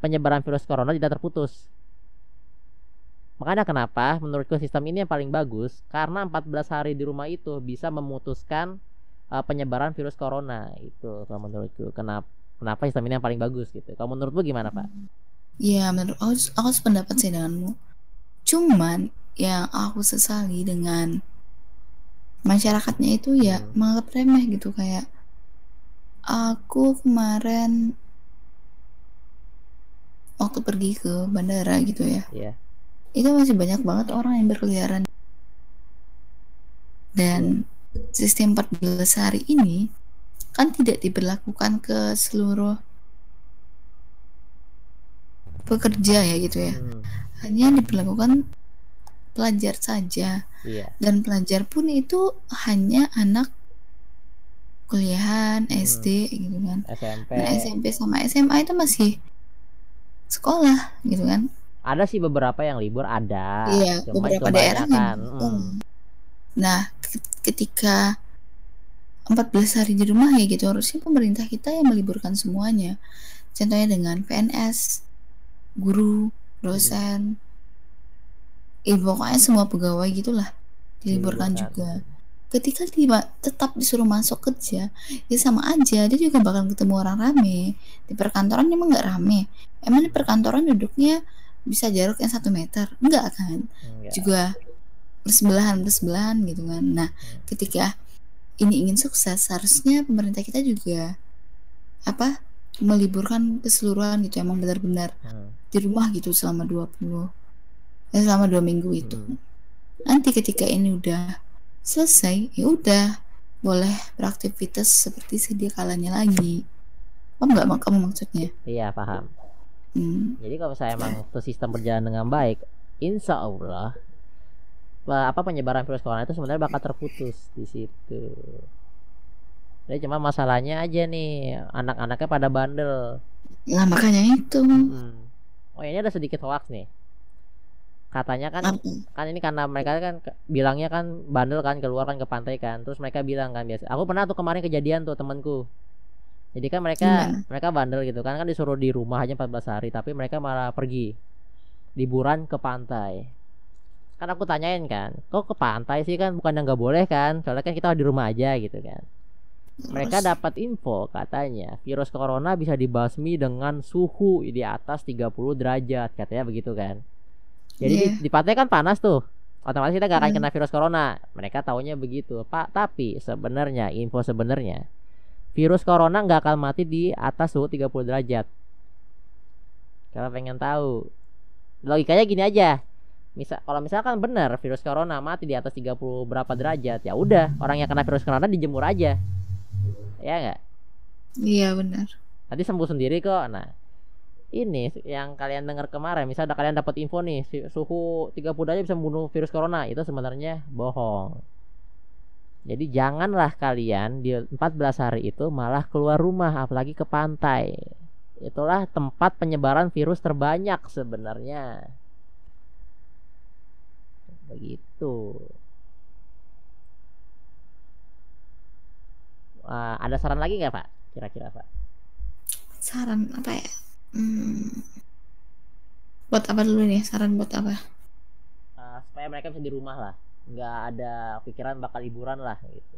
penyebaran virus corona tidak terputus. Makanya kenapa menurutku sistem ini yang paling bagus karena 14 hari di rumah itu bisa memutuskan uh, penyebaran virus corona itu kalau menurutku. Kenapa kenapa sistem ini yang paling bagus gitu. Kalau menurutmu gimana, Pak? Iya, menurut aku, aku sependapat sih denganmu. Cuman yang aku sesali dengan masyarakatnya itu ya hmm. menganggap remeh gitu kayak Aku kemarin waktu pergi ke bandara gitu ya. Iya. Itu masih banyak banget orang yang berkeliaran. Dan sistem 14 hari ini kan tidak diberlakukan ke seluruh pekerja ya gitu ya. Hmm, Hanya diberlakukan pelajar saja. iya. Dan pelajar pun itu hanya anak kuliahan, SD gitu kan. SMP. Nah, SMP sama SMA itu masih sekolah gitu kan. Ada sih beberapa yang libur ada. Iya, Cuma beberapa daerah kebanyakan, memang. mm, Nah, ke- ketika 14 hari di rumah ya gitu, harusnya pemerintah kita yang meliburkan semuanya. Contohnya dengan PNS, guru, dosen, eh pokoknya semua pegawai gitulah diliburkan juga. Ketika dia tetap disuruh masuk kerja, ya sama aja dia juga bakal ketemu orang rame. Di perkantoran emang nggak rame. Emang di perkantoran duduknya bisa jarak yang satu meter? Enggak kan? enggak. juga bersebelahan bersebelahan gitu kan nah ketika ini ingin sukses seharusnya pemerintah kita juga apa meliburkan keseluruhan gitu emang benar-benar Hmm, di rumah gitu selama 20 eh, selama dua minggu itu Hmm. nanti ketika ini udah selesai ya udah boleh beraktivitas seperti sedia kalanya lagi paham nggak mak- kamu maksudnya Iya paham. hmm. Jadi kalau saya emang tuh sistem berjalan dengan baik, insya Allah apa penyebaran virus corona itu sebenarnya bakal terputus di situ. Jadi cuma masalahnya aja nih anak-anaknya pada bandel. nah makanya itu Hmm. Oh ini ada sedikit hoax nih. Katanya kan kan ini karena mereka kan bilangnya kan bandel kan keluar kan ke pantai kan. Terus mereka bilang kan biasa. Aku pernah tuh kemarin kejadian tuh temanku. Jadi kan mereka Gimana? mereka bandel gitu kan kan disuruh di rumah aja 14 hari tapi mereka malah pergi liburan ke pantai. Kan aku tanyain kan, kok ke pantai sih kan bukan yang nggak boleh kan? Soalnya kan kita di rumah aja gitu kan. Mereka dapat info katanya virus corona bisa dibasmi dengan suhu di atas 30 derajat katanya begitu kan. Jadi di, Iya. di pantai kan panas tuh. Otomatis kita gak akan Hmm. kena virus corona. Mereka taunya begitu. Pak, tapi sebenarnya info sebenarnya virus corona nggak akan mati di atas suhu 30 derajat. Kalau pengen tahu. Logikanya gini aja. Misal kalau misalkan benar virus corona mati di atas 30 berapa derajat, ya udah, orang yang kena virus corona dijemur aja. Ya enggak? iya benar Nanti sembuh sendiri kok. Nah, ini yang kalian dengar kemarin, misalnya kalian dapat info nih, suhu 30 derajat bisa membunuh virus corona, itu sebenarnya bohong. Jadi janganlah kalian di 14 hari itu malah keluar rumah, apalagi ke pantai. Itulah tempat penyebaran virus terbanyak sebenarnya. Begitu. Wah, ada saran lagi nggak Pak? Kira-kira Pak? saran apa ya? Hmm. buat apa dulu nih? Saran buat apa? Uh, supaya mereka bisa di rumah lah. Nggak ada pikiran bakal liburan lah gitu.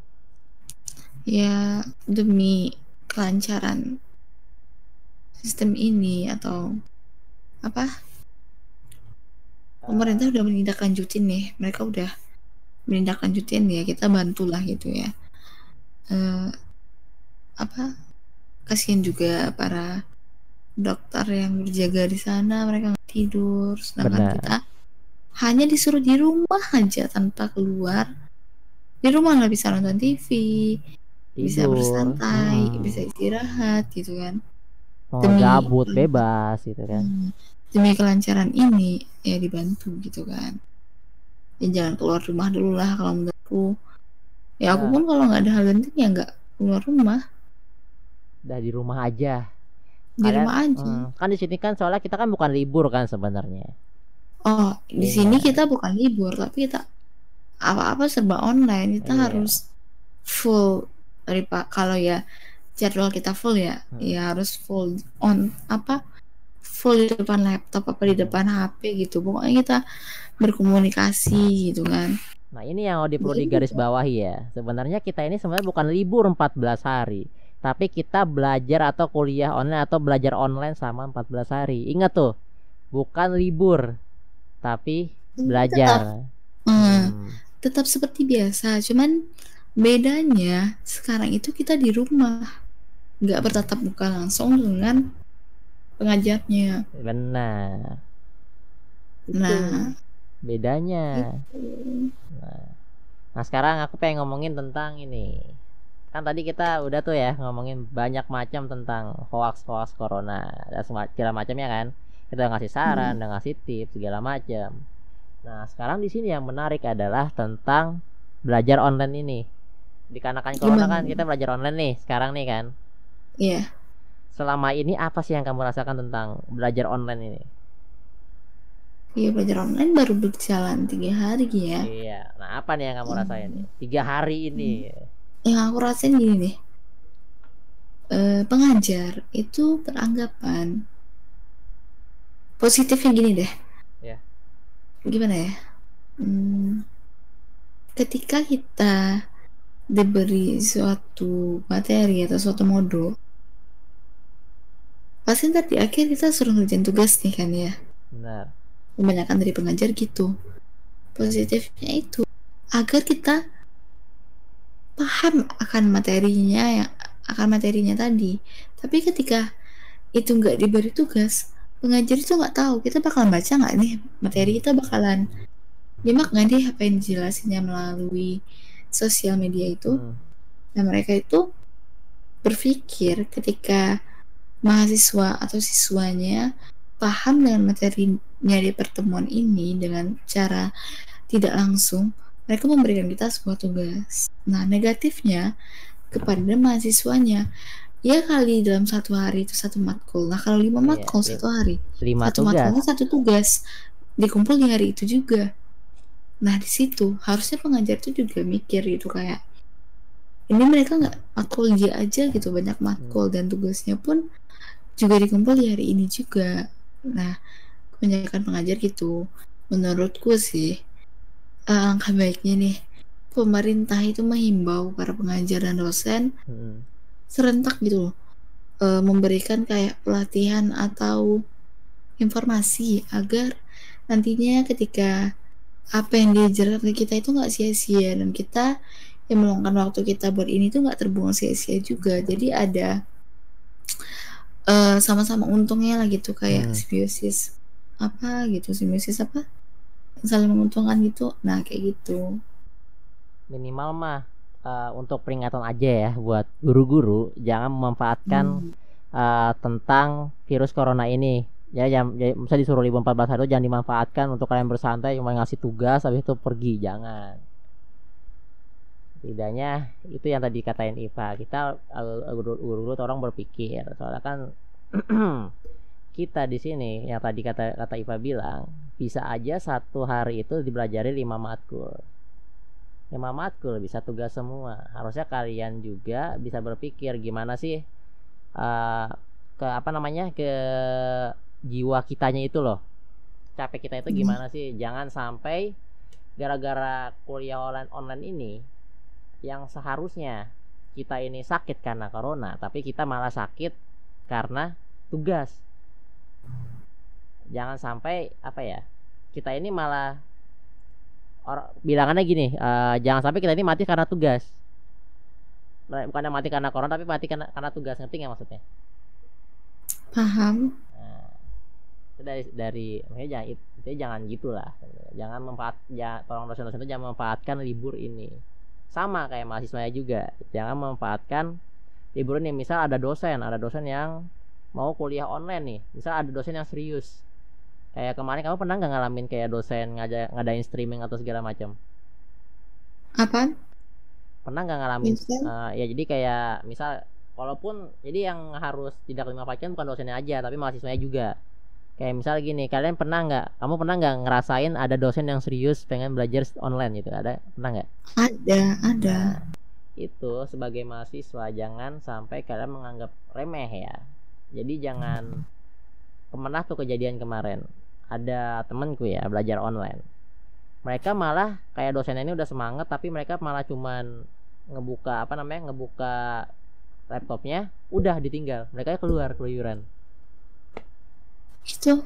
Ya demi kelancaran sistem ini atau apa? Pemerintah udah menindaklanjutin nih. Mereka udah menindaklanjutin ya kita bantulah gitu ya Eh, apa kasihan juga para dokter yang berjaga di sana mereka nggak tidur sedangkan Benar. kita. Hanya disuruh di rumah aja tanpa keluar. Di rumah lah bisa nonton TV bisa Tidur, bersantai hmm, bisa istirahat gitu kan. Mau demi- gabut bebas gitu kan. Hmm, demi kelancaran ini ya dibantu gitu kan. Ya jangan keluar rumah dulu lah kalau menurutku ya aku Ya. pun kalau nggak ada hal penting ya nggak keluar rumah udah di rumah aja di Kalian- rumah aja Hmm, kan di sini kan soalnya kita kan bukan libur kan sebenarnya oh di Iya. sini kita bukan libur tapi kita apa-apa serba online kita Iya. harus full dari pak kalau ya jadwal kita full ya Hmm. ya harus full on apa full di depan laptop apa di Hmm. depan HP gitu pokoknya kita berkomunikasi gitu kan nah ini yang di- perlu Iya. digaris bawahi ya sebenarnya kita ini sebenarnya bukan libur 14 hari tapi kita belajar atau kuliah online atau belajar online selama 14 hari ingat tuh bukan libur tapi belajar Hmm, Hmm. tetap seperti biasa cuman bedanya sekarang itu kita di rumah nggak bertatap muka langsung dengan pengajarnya. benar Itu Nah, bedanya itu. Nah, nah sekarang aku pengen ngomongin tentang ini. Kan tadi kita udah tuh ya ngomongin banyak macam tentang hoax hoax corona dan segala macamnya kan. Kita udah ngasih saran, udah ngasih tips segala macam. Nah sekarang di sini yang menarik adalah tentang belajar online ini. Dikarenakan corona Gimana? kan kita belajar online nih sekarang nih kan. Iya. Selama ini apa sih yang kamu rasakan tentang belajar online ini? Iya belajar online baru berjalan tiga hari ya. Iya. Nah apa nih yang kamu rasain nih? Tiga hari ini. Yang aku rasain gini deh. Eh, pengajar itu beranggapan positifnya gini deh. Ya. Gimana ya? Hmm, ketika kita diberi suatu materi atau suatu modul, pasti ntar di akhir kita suruh ngerjain tugas nih kan ya. Benar. Kebanyakan dari pengajar gitu. Positifnya itu. Agar kita paham akan materinya yang akan materinya tadi. Tapi ketika itu nggak diberi tugas pengajar itu nggak tahu kita bakalan baca nggak nih materi kita bakalan nyimak nggak nih apa yang dijelasinnya melalui sosial media itu? Hmm. Nah, mereka itu berpikir ketika mahasiswa atau siswanya paham dengan materinya di pertemuan ini dengan cara tidak langsung, mereka memberikan kita sebuah tugas. Nah, negatifnya kepada mahasiswanya, ya kali dalam satu hari itu satu matkul. Nah, kalau lima Iya, matkul iya. satu hari, Lima satu tugas. matkulnya satu tugas, dikumpul di hari itu juga. Nah, di situ harusnya pengajar itu juga mikir gitu kayak ini mereka nggak matkul dia aja gitu banyak matkul dan tugasnya pun juga dikumpul di hari ini juga. Nah, kebanyakan pengajar gitu. Menurutku sih eh, langkah baiknya nih pemerintah itu menghimbau para pengajar dan dosen Hmm. serentak gitu loh eh, memberikan kayak pelatihan atau informasi agar nantinya ketika apa yang diajarkan ke kita itu nggak sia-sia dan kita yang meluangkan waktu kita buat ini tuh nggak terbuang sia-sia juga jadi ada eh, sama-sama untungnya lah gitu kayak Hmm. simbiosis apa gitu simbiosis apa? Saling menguntungkan gitu. Nah kayak gitu. Minimal mah eh, untuk peringatan aja ya buat guru-guru jangan memanfaatkan Hmm. eh, tentang virus corona ini. Ya jam ya, misalnya disuruh libur 14 hari itu jangan dimanfaatkan untuk kalian bersantai cuma ngasih tugas habis itu pergi. Jangan tidaknya itu yang tadi katain Iva. Kita guru-guru orang berpikir. Soalnya kan kita di sini yang tadi kata kata Iva bilang bisa aja satu hari itu dipelajari lima matkul. Lima matkul bisa tugas semua. Harusnya kalian juga bisa berpikir gimana sih eh, ke apa namanya ke jiwa kitanya itu loh. Capek kita itu gimana sih? Jangan sampai gara-gara kuliah online online ini yang seharusnya kita ini sakit karena corona tapi kita malah sakit karena tugas. Jangan sampai apa ya kita ini malah orang bilangannya gini eh, jangan sampai kita ini mati karena tugas. Bukan mati karena corona tapi mati karena karena tugas. Ngerti nggak maksudnya? Paham. Nah, dari dari makanya jangan itu jangan gitulah jangan memanfaat ya tolong dosen-dosen itu jangan memanfaatkan libur ini sama kayak mahasiswanya juga. Jangan memanfaatkan libur ini misal ada dosen ada dosen yang mau kuliah online nih. Misal ada dosen yang serius. Kayak kemarin kamu pernah nggak ngalamin kayak dosen ngaja, ngadain streaming atau segala macam? Apa pernah nggak ngalamin? Eh, ya jadi kayak misal walaupun jadi yang harus tidak dimanfaatkan bukan dosennya aja tapi mahasiswanya juga kayak misal gini kalian pernah nggak kamu pernah nggak ngerasain ada dosen yang serius pengen belajar online gitu? Ada? Pernah nggak? Ada ada. Nah, itu sebagai mahasiswa jangan sampai kalian menganggap remeh ya. Jadi jangan ke mana tuh kejadian kemarin. Ada temenku ya belajar online. Mereka malah kayak dosennya ini udah semangat tapi mereka malah cuman ngebuka apa namanya ngebuka laptopnya udah ditinggal. Mereka keluar keluyuran itu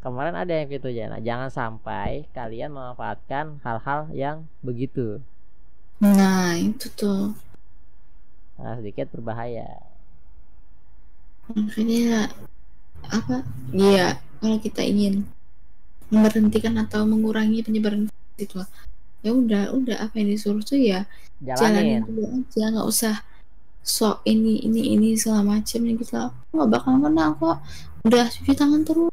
kemarin ada yang gitu ya nah, jangan sampai kalian memanfaatkan hal-hal yang begitu. Nah itu tuh. Nah, sedikit berbahaya. Makanya apa? Iya kalau kita ingin memberhentikan atau mengurangi penyebaran itu ya udah udah. Apa yang disuruh tuh ya jalanin, jalanin dulu aja. Nggak usah sok ini ini ini segala macam nih kita nggak bakalan kena kok udah cuci tangan terus.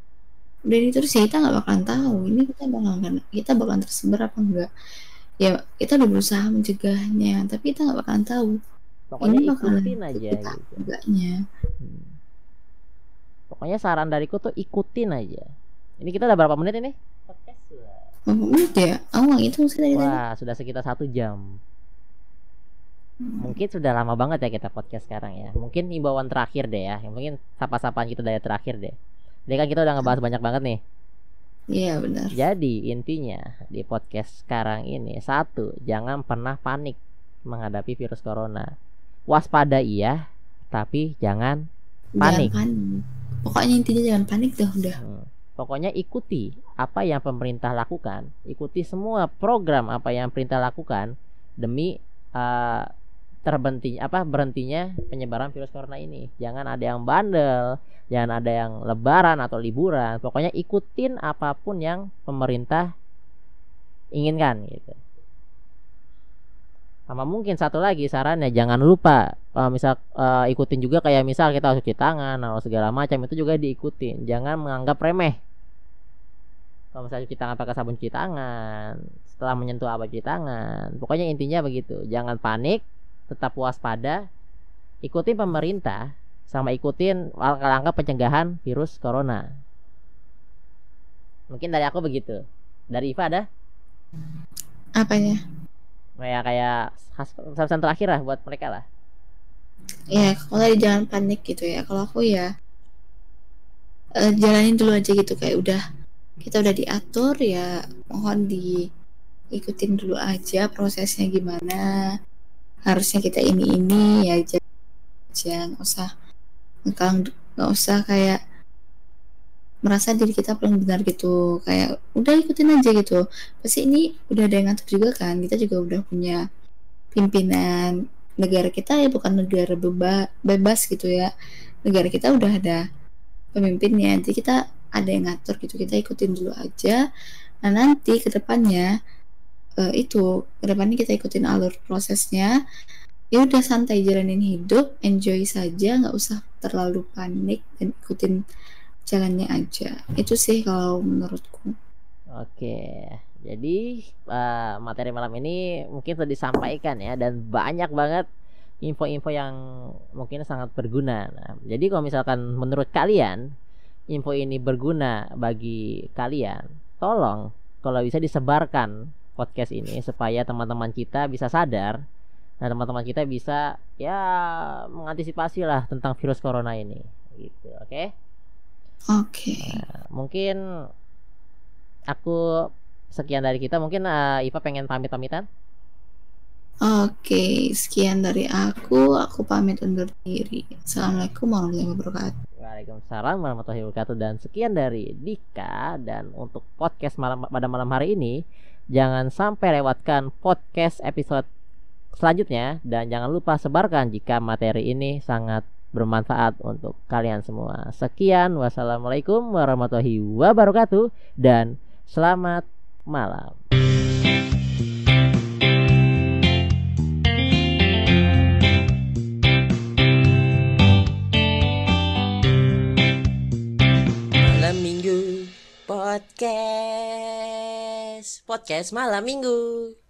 Udah ini terus ya kita nggak bakalan tahu. Ini kita bakalan kita bakalan tersebar apa enggak. Ya kita udah berusaha mencegahnya tapi kita nggak bakalan tahu. Pokoknya ini bakalan ikutin aja kita gitu. enggaknya. Hmm. pokoknya saran dariku tuh ikutin aja. Ini kita udah berapa menit ini? Podcast Berapa menit ya? Aku nggak ngitung sih dari tadi. Wah, sudah sekitar satu jam. Mungkin sudah lama banget ya kita podcast sekarang ya. Mungkin imbauan terakhir deh ya. Yang mungkin sapa-sapaan kita dari terakhir deh. Jadi kan kita udah ngebahas banyak banget nih. iya benar Jadi intinya di podcast sekarang ini satu, jangan pernah panik menghadapi virus corona. Waspada iya, tapi jangan Panik. jangan panik pokoknya intinya jangan panik dah udah Hmm. Pokoknya ikuti apa yang pemerintah lakukan, ikuti semua program apa yang pemerintah lakukan demi uh, terbenti apa berhentinya penyebaran virus corona ini. Jangan ada yang bandel, jangan ada yang lebaran atau liburan. Pokoknya ikutin apa pun yang pemerintah inginkan gitu. Sama mungkin satu lagi sarannya jangan lupa uh, misal uh, ikutin juga kayak misal kita cuci tangan atau segala macam itu juga diikutin. Jangan menganggap remeh. Kalau misalnya cuci tangan pakai sabun cuci tangan, setelah menyentuh apa cuci tangan. Pokoknya intinya begitu. Jangan panik, tetap waspada, ikutin pemerintah sama ikutin langkah-langkah pencegahan virus corona. Mungkin dari aku begitu. Dari Iva ada? apanya Kayak kayak khas- pesan terakhir lah buat mereka lah. ya kalau tadi jangan panik gitu ya kalau aku ya eh, jalanin dulu aja gitu kayak udah kita udah diatur ya mohon diikutin dulu aja prosesnya gimana harusnya kita ini ini ya aja nggak usah ngekang nggak usah kayak merasa diri kita paling benar gitu. Kayak udah ikutin aja gitu. Pasti ini udah ada yang ngatur juga kan? Kita juga udah punya pimpinan negara kita ya bukan negara beba- bebas gitu ya. Negara kita udah ada pemimpinnya. Jadi kita ada yang ngatur gitu. Kita ikutin dulu aja. Nah nanti ke depannya eh, itu ke depannya kita ikutin alur prosesnya. Ya udah santai jalanin hidup enjoy saja nggak usah terlalu panik dan ikutin jalannya aja. Itu sih kalau menurutku. Oke, jadi uh, materi malam ini mungkin sudah disampaikan ya dan banyak banget info-info yang mungkin sangat berguna. Nah, jadi kalau misalkan menurut kalian info ini berguna bagi kalian, tolong kalau bisa disebarkan podcast ini supaya teman-teman kita bisa sadar dan teman-teman kita bisa ya mengantisipasi lah tentang virus corona ini. Gitu, oke? oke mungkin aku sekian dari kita mungkin eh, Iva pengen pamit pamitan Oke, sekian dari aku. Aku pamit undur diri. Assalamualaikum warahmatullahi wabarakatuh. Waalaikumsalam warahmatullahi wabarakatuh dan sekian dari Dika dan untuk podcast malam pada malam hari ini jangan sampai lewatkan podcast episode selanjutnya dan jangan lupa sebarkan jika materi ini sangat bermanfaat untuk kalian semua. Sekian wassalamualaikum warahmatullahi wabarakatuh dan selamat malam. Minggu Podcast Malam Minggu